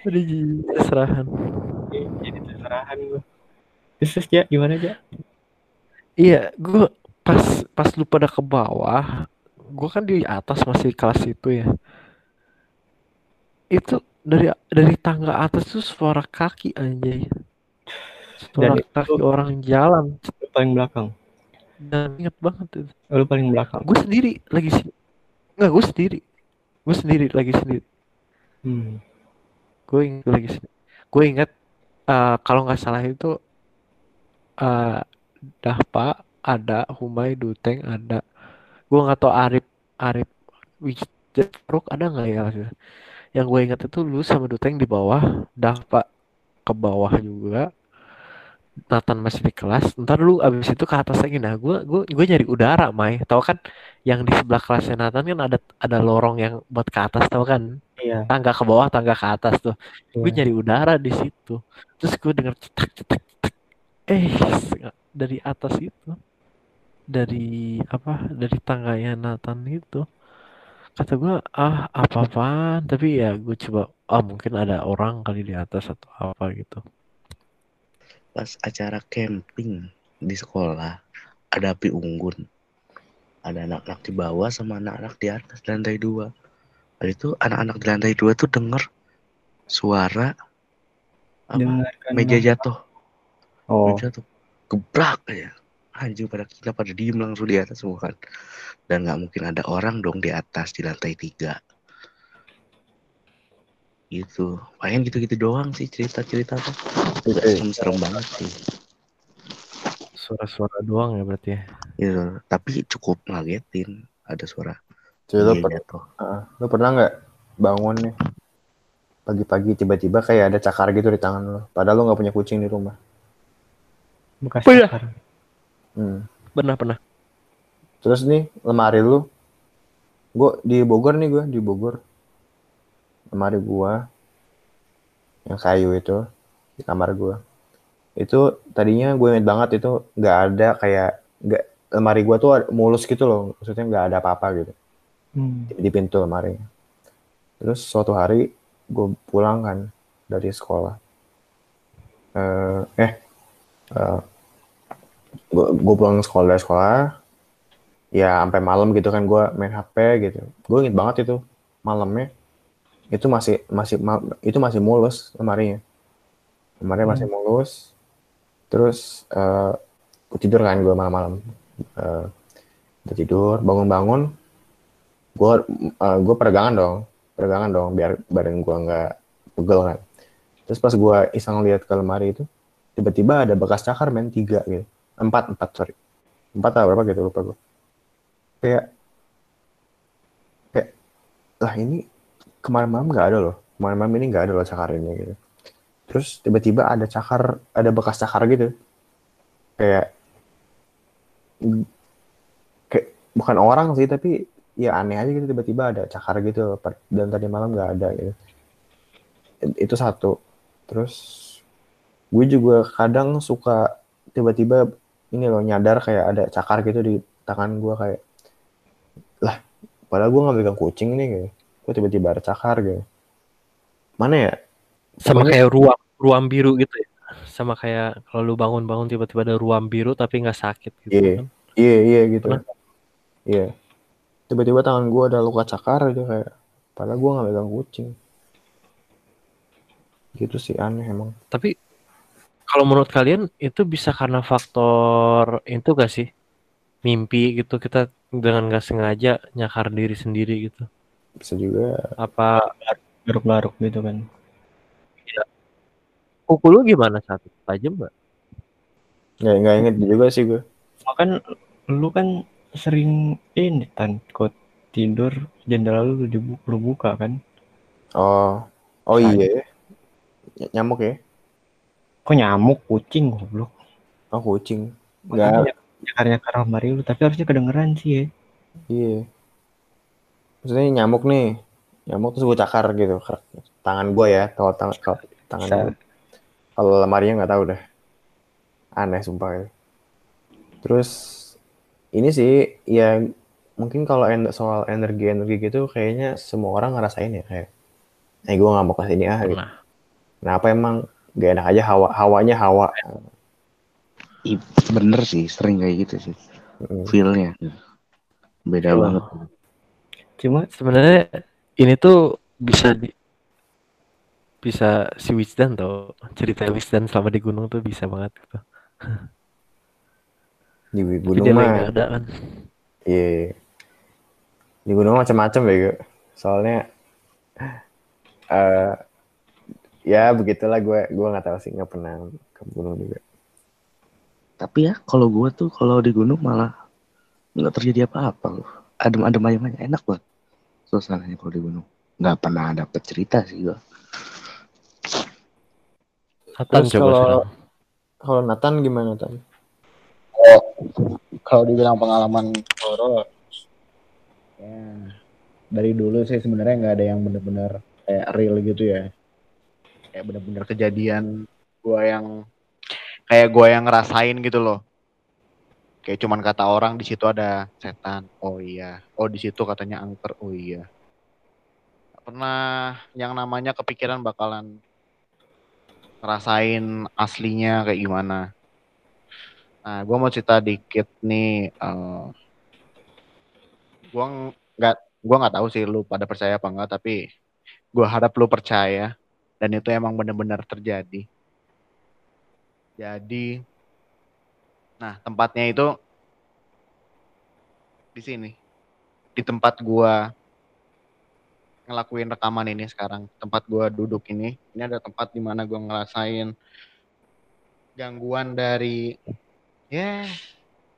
Aduh, serahan. Jadi terserah gue terus, ya gimana aja iya gue pas pas lu pada ke bawah gue kan di atas masih kelas itu ya. Itu dari dari tangga atas tuh suara kaki anjay. Suara Dan itu- kaki orang jalan. lu paling belakang. Dan inget banget itu. Oh, lu paling belakang. Gue sendiri lagi sini nggak gue sendiri. Gue sendiri lagi sendiri. Hmm. gue inget lagi sendiri gue inget eh, kalau nggak salah itu eh Dahpa ada Humay Duteng ada. Gue nggak tahu Arif Arif Wijfaruk ada nggak ya? maksudnya yang gue inget itu lu sama Duteng di bawah Dahpa ke bawah juga. Nathan masih di kelas. Ntar lu abis itu ke atas lagi. Nah gue gue gue nyari udara Mai. Tau kan yang di sebelah kelasnya Nathan kan ada ada lorong yang buat ke atas tau kan? Iya. Tangga ke bawah tangga ke atas tuh. Gue iya. nyari udara di situ. Terus gue denger cetak cetak cetak. Eh dari atas itu. Dari apa? Dari tangganya Nathan itu kata gue ah apa apaan tapi ya gue coba ah mungkin ada orang kali di atas atau apa gitu. Pas acara camping di sekolah ada api unggun. Ada anak-anak di bawah sama anak-anak di atas di lantai dua. Habis itu anak-anak di lantai dua tuh denger suara apa? Dengarkan meja jatuh, oh. Meja jatuh, gebrak aja. Anjing pada kita pada diem langsung di atas semua kan. Dan nggak mungkin ada orang dong di atas di lantai tiga. Gitu. Paling gitu-gitu doang sih cerita-cerita tuh. Nggak Eh. serem-serem banget sih. suara-suara doang ya berarti ya Gitu. Tapi cukup ngagetin ada suara Jadi lu, meja per-. Heeh. lu pernah nggak bangun nih pagi-pagi tiba-tiba kayak ada cakar gitu di tangan lu padahal lu nggak punya kucing di rumah bekas Oh, iya. cakar. Hmm. pernah pernah. Terus nih lemari lu? Gua di Bogor nih gua di Bogor. Lemari gua yang kayu itu di kamar gua. Itu tadinya gue inget banget itu nggak ada kayak nggak lemari gua tuh mulus gitu loh. Maksudnya nggak ada apa-apa gitu. Hmm. di, pintu lemari. Terus suatu hari gue pulang kan dari sekolah. Eh eh gue gue pulang sekolah dari sekolah ya sampai malam gitu kan gue main HP gitu. Gue inget banget itu malamnya. Itu masih masih ma- itu masih mulus lemarinya. Lemarinya masih mulus. Terus eh gue tidur kan gue malam-malam. Eh, udah tidur bangun-bangun gue gue peregangan dong peregangan dong biar badan gue nggak pegel kan. Terus pas gue iseng lihat ke lemari itu tiba-tiba ada bekas cakar men tiga gitu empat empat sorry. Empat atau berapa gitu lupa gue kayak kayak lah ini kemarin malam nggak ada loh. Kemarin malam ini nggak ada loh cakarnya gitu. Terus tiba-tiba ada cakar ada bekas cakar gitu. Kayak kayak bukan orang sih tapi ya aneh aja gitu tiba-tiba ada cakar gitu. Dan tadi malam nggak ada gitu. Itu satu. Terus gue juga kadang suka tiba-tiba ini loh nyadar kayak ada cakar gitu di tangan gue kayak lah padahal gue nggak megang kucing nih gitu gue tiba-tiba ada cakar gitu mana ya Sama kayak ruam ruam biru gitu ya. Sama kayak kalau lu bangun-bangun tiba-tiba ada ruam biru tapi nggak sakit gitu Iya. kan. iya iya gitu Pernah? iya tiba-tiba tangan gue ada luka cakar gitu kayak padahal gue nggak megang kucing gitu sih aneh emang Tapi kalau menurut kalian itu bisa karena faktor itu gak sih? Mimpi gitu kita dengan nggak sengaja nyakar diri sendiri gitu. bisa juga Apa garuk-garuk gitu kan kuku lu gimana saat itu? Tajam nggak? nggak nggak inget juga sih gue kan lu kan sering ini tan kok tidur jendela lu dibu- lu buka kan oh oh Nah, iya ya. Ny- nyamuk ya kok nyamuk kucing goblok. Oh kucing. Makanya nggak. nyakarnya ke lemari lu tapi harusnya kedengeran sih ya. Iya. Maksudnya nyamuk nih. Nyamuk terus gue cakar gitu tangan gue ya kalau tangan kalau tangan kalau lemarinya nggak tahu dah aneh sumpah ya. terus ini sih ya mungkin kalau en- soal energi energi gitu kayaknya semua orang ngerasain ya kayak eh gue nggak mau ke sini ah gitu. Pernah. kenapa emang gak enak aja hawa hawanya hawa Ih, bener sih sering kayak gitu sih Mm. feelnya beda Iya. banget cuma Sebenarnya ini tuh bisa di bisa si Wisdan tuh cerita Wisdan selama di gunung tuh bisa banget gitu. [LAUGHS] di Tapi gunung mah ada kan. Iya. Di gunung macam-macam ya, Soalnya eh ya begitulah gue gue nggak tahu sih nggak pernah ke gunung juga. tapi ya kalau gua tuh kalau di gunung malah nggak terjadi apa-apa loh adem-adem ayam aja enak banget suasananya kalau di gunung nggak pernah dapet cerita sih gua Nathan Terus coba kalau-. Kalau Nathan gimana Tan? kalau dibilang pengalaman horor ya dari dulu sih sebenarnya nggak ada yang bener-bener kayak real gitu ya kayak bener-bener kejadian gua yang kayak gua yang ngerasain gitu loh. Kayak cuman kata orang di situ ada setan. Oh iya. Oh di situ katanya angker. Oh iya. Pernah yang namanya kepikiran bakalan ngerasain aslinya kayak gimana. Nah, gue mau cerita dikit nih. eh gue nggak, gue nggak tahu sih lu pada percaya apa enggak, tapi gue harap lu percaya dan itu emang benar-benar terjadi. Jadi, nah tempatnya itu di sini, di tempat gue ngelakuin rekaman ini sekarang, tempat gue duduk ini, ini ada tempat di mana gue ngerasain gangguan dari ya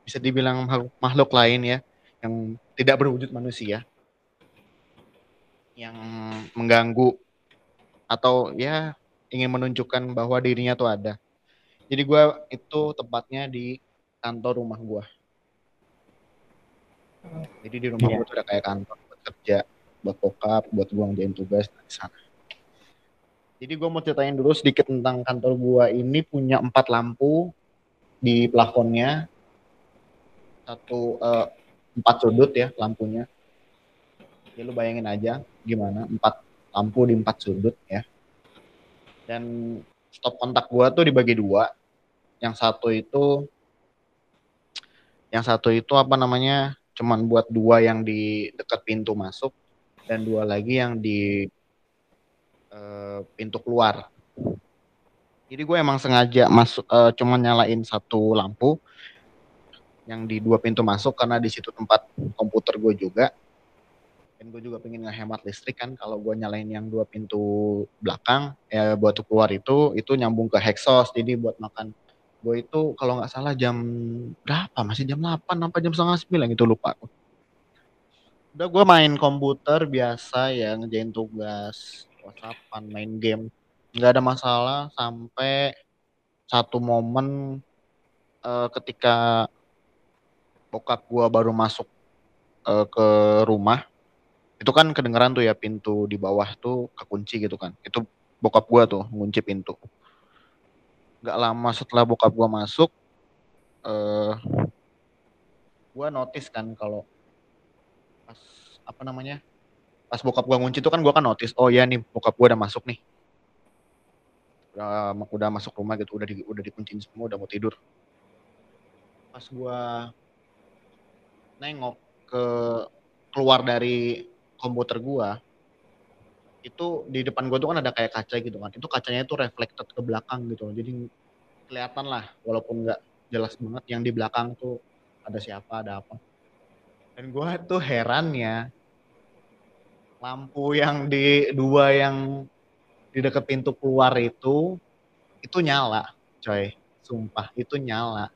bisa dibilang makhluk, makhluk lain ya yang tidak berwujud manusia. Yang mengganggu atau ya ingin menunjukkan bahwa dirinya tuh ada. Jadi gua itu tepatnya di kantor rumah gua. Jadi di rumah Iya. gua tuh ada kayak kantor buat kerja, buat bokap, buat gua ngerjain tugas di sana. Jadi gua mau ceritain dulu sedikit tentang kantor gua ini punya empat lampu di plafonnya satu eh, empat sudut ya lampunya ya lu bayangin aja gimana empat lampu di empat sudut ya. Dan stop kontak gua tuh dibagi dua. Yang satu itu yang satu itu apa namanya cuman buat dua yang di dekat pintu masuk dan dua lagi yang di eh, pintu keluar. Jadi gue emang sengaja masuk eh, cuman nyalain satu lampu yang di dua pintu masuk karena di situ tempat komputer gue juga. Dan gue juga pengen ngehemat listrik kan. Kalau gue nyalain yang dua pintu belakang ya buat keluar itu itu nyambung ke Hexos. Jadi buat makan gue itu kalau nggak salah jam berapa? Masih jam 8 apa jam setengah sembilan gitu lupa. Udah gue main komputer biasa ya ngerjain tugas, whatsappan, main game. Nggak ada masalah sampai satu momen eh, ketika bokap gua baru masuk eh, ke rumah itu kan kedengeran tuh ya pintu di bawah tuh kekunci gitu kan. Itu bokap gua tuh ngunci pintu. Nggak lama setelah bokap gua masuk eh gua notice kan kalau pas apa namanya pas bokap gua ngunci tuh kan gua kan notice oh ya nih bokap gua udah masuk nih. Udah udah masuk rumah gitu udah di, udah dikunciin semua udah mau tidur. Pas gua nengok ke keluar dari komputer gua itu di depan gua tuh kan ada kayak kaca gitu kan. Itu kacanya itu reflected ke belakang gitu jadi kelihatan lah walaupun nggak jelas banget yang di belakang tuh ada siapa ada apa. Dan gua tuh heran ya lampu yang di dua yang di dekat pintu keluar itu itu nyala coy. Sumpah itu nyala.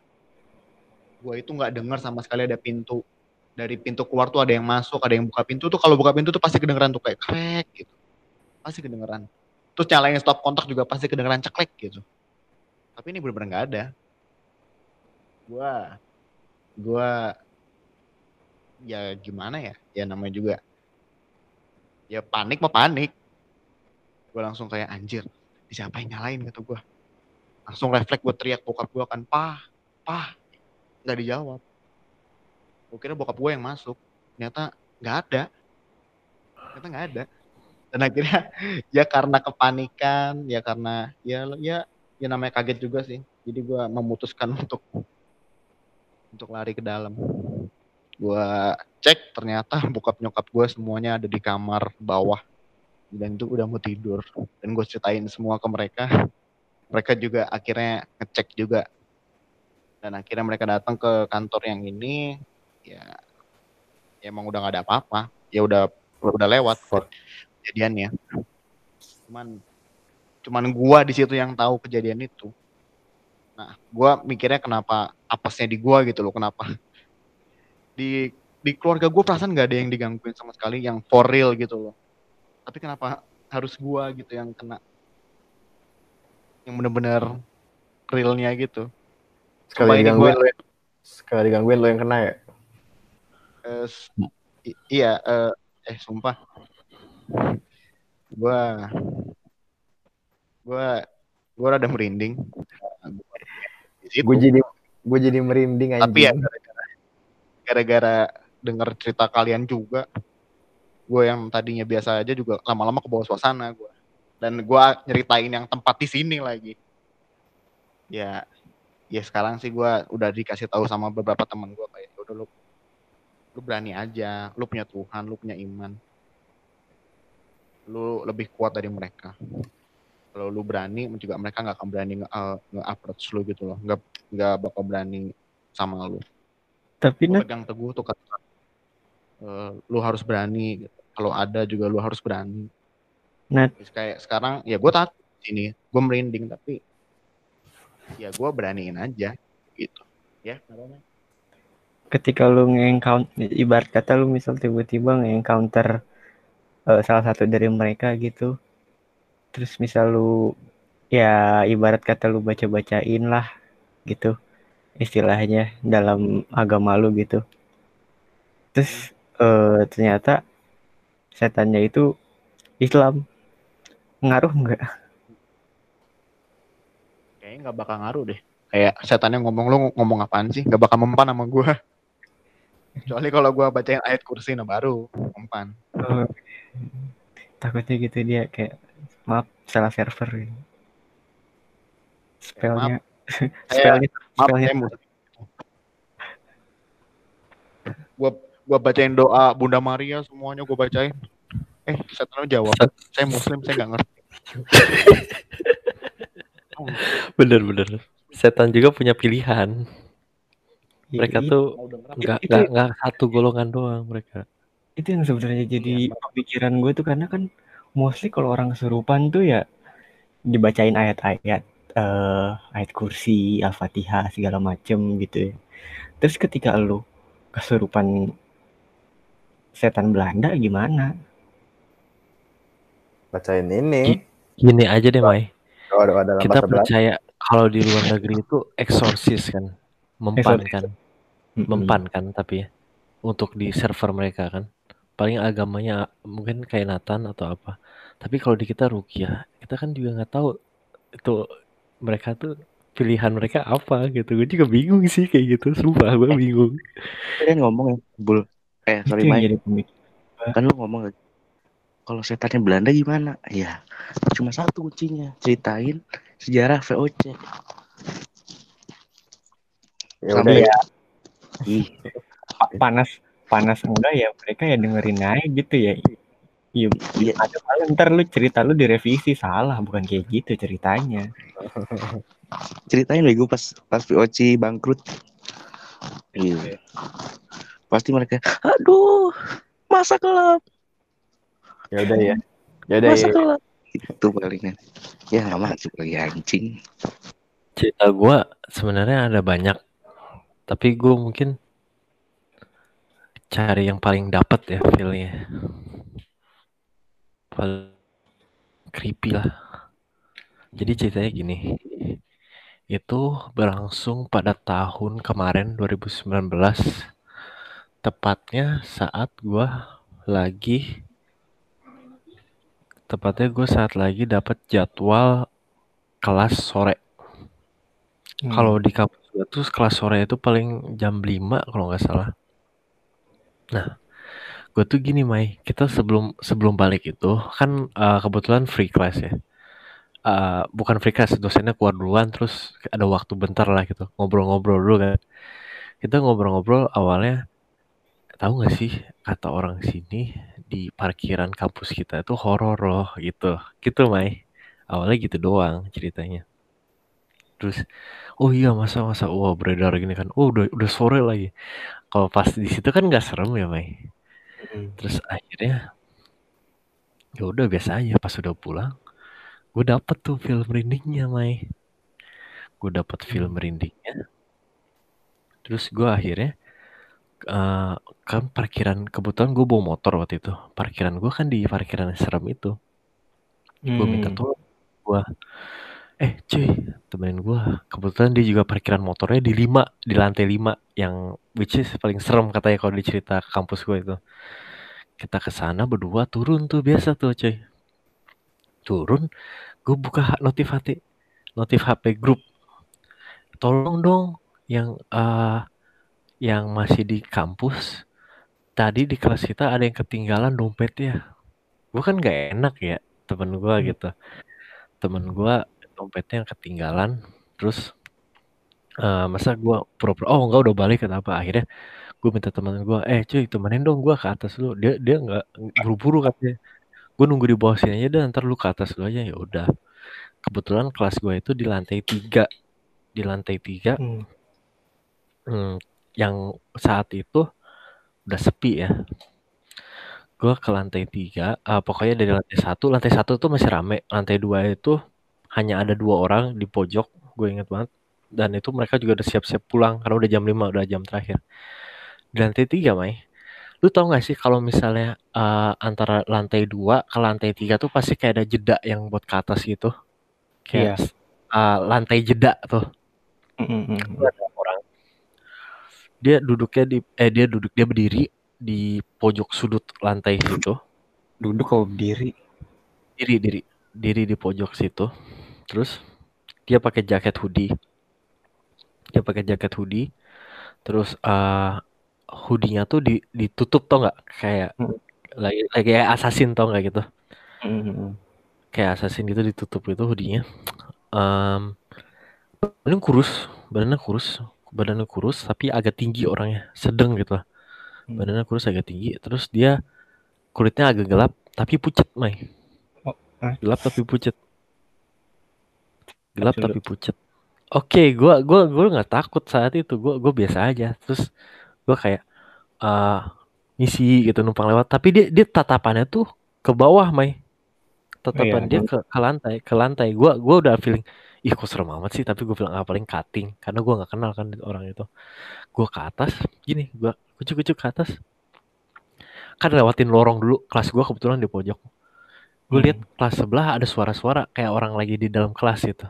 Gua itu nggak dengar sama sekali ada pintu dari pintu keluar tuh ada yang masuk ada yang buka pintu tuh kalau buka pintu tuh pasti kedengeran tuh kayak krek gitu. Pasti kedengeran. Terus nyalain stop kontak juga pasti kedengeran ceklek gitu. Tapi ini bener-bener nggak ada. Gua gua ya gimana ya? Ya namanya juga ya panik mah panik. Gue langsung kayak anjir siapa yang nyalain? gitu gue langsung refleks gue teriak bokap gue kan pah pah. Nggak dijawab gue kira bokap gue yang masuk. Ternyata nggak ada. Ternyata nggak ada. Dan akhirnya [LAUGHS] ya karena kepanikan ya karena ya ya ya namanya kaget juga sih. Jadi gue memutuskan untuk untuk lari ke dalam. Gue cek ternyata [LAUGHS] bokap nyokap gue semuanya ada di kamar bawah. Dan itu udah mau tidur. Dan gue ceritain semua ke mereka. Mereka juga akhirnya ngecek juga. Dan akhirnya mereka datang ke kantor yang ini ya, ya emang udah gak ada apa-apa. Ya udah udah lewat kejadiannya. Cuman cuman gua di situ yang tahu kejadian itu. Nah gua mikirnya kenapa apesnya di gua gitu loh kenapa? Di di keluarga gue perasaan nggak ada yang digangguin sama sekali yang for real gitu loh. Tapi kenapa harus gue gitu yang kena? Yang bener-bener realnya gitu. Sekali digangguin gua- lo yang, sekali digangguin lo yang kena ya. I- iya eh, eh sumpah. Gue gue gue rada merinding. Gue jadi gue jadi merinding anjing. tapi ya gara-gara gara-gara denger cerita kalian juga gue yang tadinya biasa aja juga lama-lama ke bawah suasana gue dan gue nyeritain yang tempat di sini lagi. Ya ya sekarang sih gue udah dikasih tahu sama beberapa teman gue kayak "Ya udah lu lu berani aja. Lu punya Tuhan lu punya iman. Lu lebih kuat dari mereka. Kalau lu berani juga mereka nggak akan berani nge, uh, nge-approach lu gitu loh. Nggak nggak bakal berani sama lu. Tapi Nat, pegang teguh tuh kata eh, lu harus berani gitu. kalau ada juga lu harus berani. Terus kayak sekarang ya gue takut sini. Gue merinding tapi ya gue beraniin aja gitu. Ya namanya ketika lu nge-encounter ibarat kata lu misal tiba-tiba nge-encounter eh, salah satu dari mereka gitu. Terus misal lu ya ibarat kata lu baca-bacain lah gitu istilahnya dalam agama lu gitu. Terus eh, ternyata setannya itu Islam. Ngaruh nggak? Kayaknya nggak bakal ngaruh deh. Kayak setannya ngomong lu ngomong apaan sih? Nggak bakal mempan sama gue kecuali kalau gue bacain ayat kursi nah baru mempan Oh, takutnya gitu dia kayak maaf salah server gitu. spellnya. [LAUGHS] Spellnya maaf spellnya gue gua bacain doa Bunda Maria semuanya gue bacain. Eh setannya jawab. Saya muslim saya nggak ngerti. [LAUGHS] Oh, Bener-bener. Setan juga punya pilihan. Iya, Mereka iya. tuh nggak nggak nggak satu golongan doang mereka. itu yang sebenarnya jadi Iya, pemikiran gue tuh karena kan mostly kalau orang kesurupan tuh ya dibacain ayat-ayat eh ayat kursi al-fatihah segala macem gitu ya terus ketika lu kesurupan setan Belanda gimana Bacain ini. Gini aja deh, Mai. Kita percaya kalau di luar negeri itu eksorsis kan, mempan kan, mempan kan tapi ya untuk di server mereka kan. Paling agamanya mungkin kayak Nathan atau apa. Tapi kalau di kita rukiah, kita kan juga nggak tahu itu mereka tuh pilihan mereka apa gitu. Gue juga bingung sih kayak gitu. Sumpah gue bingung. Kalian ngomong ya, Bul. Eh, sorry yang Mai. jadi pemikiran kan lu ngomong kalau setannya Belanda gimana ya cuma satu kuncinya ceritain sejarah VOC Ya sampai [LAUGHS] ya. panas panas enggak ya mereka ya dengerin aja gitu ya. Iya Iya. ada malah ntar lu cerita lu direvisi salah bukan kayak gitu ceritanya. [LAUGHS] Ceritain bego pas pas VOC bangkrut. Iya. Pasti mereka aduh masa kelab. Ya udah ya. Ya udah masa ya. kelab. Itu palingan ya nggak masuk lagi anjing. Cerita gue sebenarnya ada banyak, tapi gue mungkin cari yang paling dapat ya feelnya. Paling creepy lah. Jadi ceritanya gini, itu berlangsung pada tahun kemarin 2019, tepatnya saat gue lagi, tepatnya gue saat lagi dapat jadwal kelas sore. Hmm. Kalau di kampus gue tuh kelas sore itu paling jam 5 kalau nggak salah. Nah, gue tuh gini Mai, kita sebelum sebelum balik itu kan eh, kebetulan free class ya. Eh, bukan free class, dosennya keluar duluan terus ada waktu bentar lah gitu ngobrol-ngobrol dulu kan. Kita ngobrol-ngobrol awalnya tahu nggak sih kata orang sini di parkiran kampus kita itu horor loh gitu. Gitu Mai. Awalnya gitu doang ceritanya. Terus oh iya masa masa wah beredar gini kan. Oh udah udah sore lagi. Kalau pas di situ kan nggak serem ya Mai. Hmm. Terus akhirnya ya udah biasa aja pas udah pulang gue dapet tuh film merindingnya Mai gue dapet film merindingnya terus gue akhirnya eh, kan parkiran kebetulan gue bawa motor waktu itu parkiran gue kan di parkiran yang serem itu gue minta Hmm. tolong gue eh cuy temenin gue kebetulan dia juga parkiran motornya di lima di lantai lima yang which is paling serem katanya kalau dicerita kampus gue itu. Kita ke sana berdua turun tuh biasa tuh cuy. Turun gue buka notif HP notif HP grup. Tolong dong yang eh yang masih di kampus tadi di kelas kita ada yang ketinggalan dompetnya. Gue kan gak enak ya temen gue Hmm. gitu. Temen gue dompetnya yang ketinggalan terus eh masa gue pura-pura oh enggak udah balik kenapa akhirnya gue minta temen gue eh cuy temenin dong gue ke atas dulu dia dia nggak buru-buru katanya. Gue nunggu di bawah sini aja dah ntar lu ke atas dulu aja ya udah. Kebetulan kelas gue itu di lantai tiga di lantai tiga. Hmm. hmm, yang saat itu udah sepi ya. Gue ke lantai tiga eh, pokoknya dari lantai satu lantai satu tuh masih rame lantai dua itu hanya ada dua orang di pojok gue inget banget. Dan itu mereka juga udah siap-siap pulang karena udah jam 5 udah jam terakhir. Di lantai tiga Mai lu tau gak sih kalau misalnya eh, antara lantai dua ke lantai tiga tuh pasti kayak ada jeda yang buat ke atas gitu. Iya. kayak eh, lantai jeda tuh. Hmm, hmm, hmm. ada orang. Dia duduknya di eh dia duduk dia berdiri di pojok sudut lantai situ. Duduk kalau berdiri? Diri diri. Diri di pojok situ terus dia pakai jaket hoodie. Dia pakai jaket hoodie. Terus eh hoodie-nya tuh di, ditutup tau nggak? Kayak Hmm. lagi lagi kayak assassin tau nggak gitu? Hmm, hmm, hmm. kayak assassin gitu ditutup itu hoodie-nya. Em, badannya kurus. Badannya kurus. Badannya kurus tapi agak tinggi orangnya. Sedang gitu Hmm. badannya kurus agak tinggi. Terus dia kulitnya agak gelap tapi pucet Mai. Oh, hah? gelap tapi pucet gelap tapi pucet. Oke gua gua gua nggak takut saat itu. Gua gua biasa aja. Terus gua kayak eh ngisi gitu numpang lewat. Tapi dia dia tatapannya tuh ke bawah Mai. Tatapan Iya, dia ke, ke lantai ke lantai. Gua gua udah feeling ih kok serem amat sih? Tapi gue bilang ah paling cutting. Karena gua nggak kenal kan orang itu. Gua ke atas gini gua kucuk-kucuk ke atas. Kan lewatin lorong dulu. Kelas gua kebetulan di pojok. Gue lihat Hmm. kelas sebelah ada suara-suara kayak orang lagi di dalam kelas gitu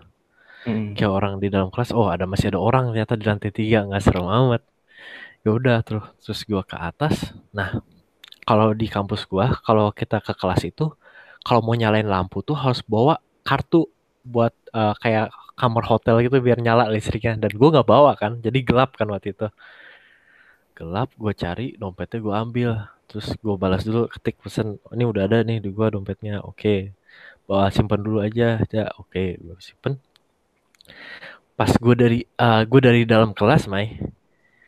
Hmm. kayak orang di dalam kelas oh ada masih ada orang ternyata di lantai tiga nggak serem amat. Ya udah terus terus gua ke atas. Nah kalau di kampus gua kalau kita ke kelas itu kalau mau nyalain lampu tuh harus bawa kartu buat eh, kayak kamar hotel gitu biar nyala listriknya. Dan gua nggak bawa kan jadi gelap kan waktu itu. Gelap gue cari dompetnya gue ambil. Terus gue balas dulu ketik pesan ini udah ada nih di gue dompetnya. Oke bawa simpan dulu aja. Ya oke gue simpen pas gue dari eh gue dari dalam kelas Mai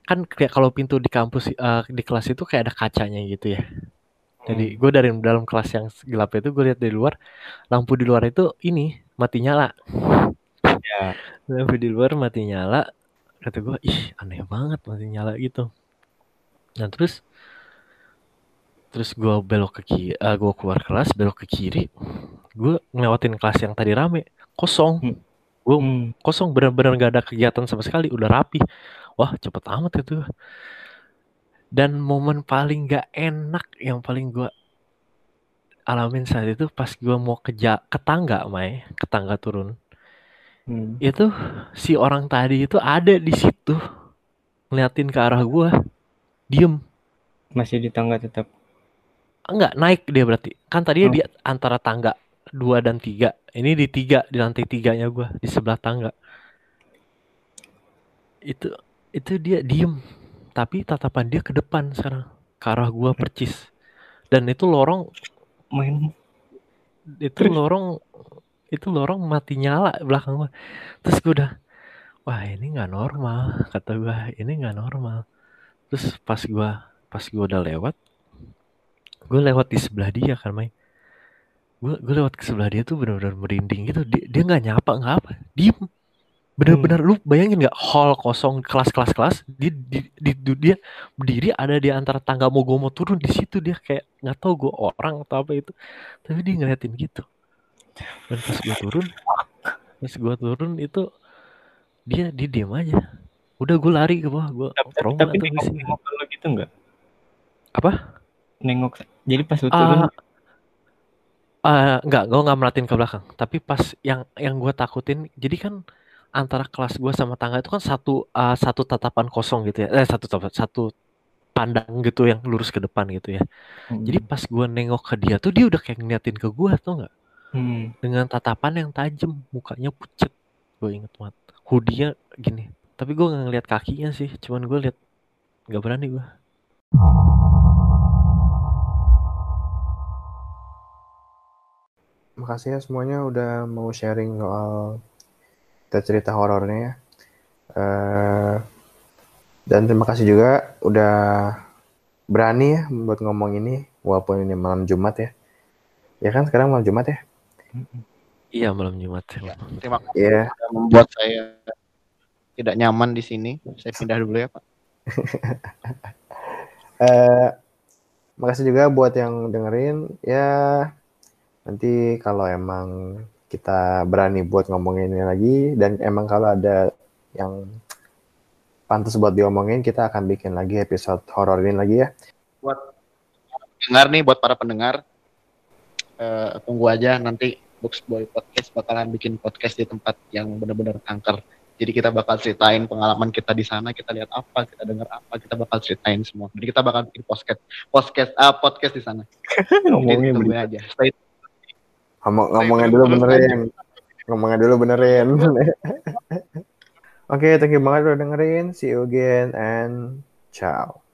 kan kayak kalau pintu di kampus eh, di kelas itu kayak ada kacanya gitu ya. Jadi gue dari dalam kelas yang gelap itu gue lihat dari luar lampu di luar itu ini mati nyala. Ya. lampu di luar mati nyala kata gue ih aneh banget mati nyala gitu. Nah terus terus gue belok ke kiri gue keluar kelas belok ke kiri gue ngelewatin kelas yang tadi rame kosong. Hmm. Gue Hmm. kosong bener-bener gak ada kegiatan sama sekali udah rapi wah cepet amat gitu dan momen paling gak enak yang paling gue alamin saat itu pas gue mau ke, ja- ke tangga Mai ke tangga turun Hmm. itu si orang tadi itu ada di situ ngeliatin ke arah gue diem Masih di tangga tetap. enggak naik dia berarti kan tadinya Oh. di antara tangga dua dan tiga ini di tiga di lantai tiganya gue di sebelah tangga. Itu itu dia diem. Tapi tatapan dia ke depan sekarang ke arah gue percis. Dan itu lorong Main. itu lorong itu lorong mati nyala belakang gua. Terus gue udah wah ini nggak normal kata gua. Ini nggak normal. Terus pas gua pas gua udah lewat gue lewat di sebelah dia kan main gue gue lewat ke sebelah dia tuh benar-benar merinding gitu. Dia dia nggak nyapa nggak apa. Diem. Bener-bener lu bayangin nggak? Hall kosong kelas-kelas kelas dia di, di, di- dia berdiri ada di antara tangga mau gue mau turun di situ. Dia kayak nggak tahu gue orang atau apa itu. Tapi dia ngeliatin gitu. Dan pas gue turun pas gue turun itu dia dia diam aja. Udah gue lari ke bawah. Gue Tapi, tapi nengok, nengok lu gitu enggak? apa? Nengok. Jadi pas lu turun. Ah, enggak, gue nggak merhatiin ke belakang. Tapi pas yang yang gue takutin, jadi kan antara kelas gue sama tangga itu kan satu ah, satu tatapan kosong gitu ya, eh satu satu pandang gitu yang lurus ke depan gitu ya. Hmm. Jadi pas gue nengok ke dia tuh dia udah kayak ngeliatin ke gue tuh nggak, Hmm. dengan tatapan yang tajam, mukanya pucet. Gue inget banget. Hoodie-nya gini. Tapi gue nggak ngeliat kakinya sih, cuman gue liat nggak berani gue. Makasih ya semuanya udah mau sharing soal cerita horornya ya. Eh, dan terima kasih juga udah berani ya buat ngomong ini walaupun ini malam Jumat ya. Ya kan sekarang malam Jumat ya? Iya malam Jumat. Terima kasih Iya. sudah membuat saya tidak nyaman di sini. Saya pindah dulu ya Pak. [LAUGHS] Eh, makasih juga buat yang dengerin. Ya, nanti kalau emang kita berani buat ngomongin ini lagi dan emang kalau ada yang pantas buat diomongin, kita akan bikin lagi episode horor ini lagi ya. Dengar nih buat para pendengar. eh, tunggu aja nanti Box Boy Podcast bakalan bikin podcast di tempat yang benar-benar kanker. Jadi kita bakal ceritain pengalaman kita di sana, kita lihat apa, kita dengar apa, kita bakal ceritain semua. Jadi kita bakal bikin podcast podcast ah, podcast di sana. [LAUGHS] Ngomongnya aja. Stay Ngomong ngomongnya dulu benerin. Ngomongnya dulu benerin. Oke, thank you banget udah dengerin. See you again and ciao.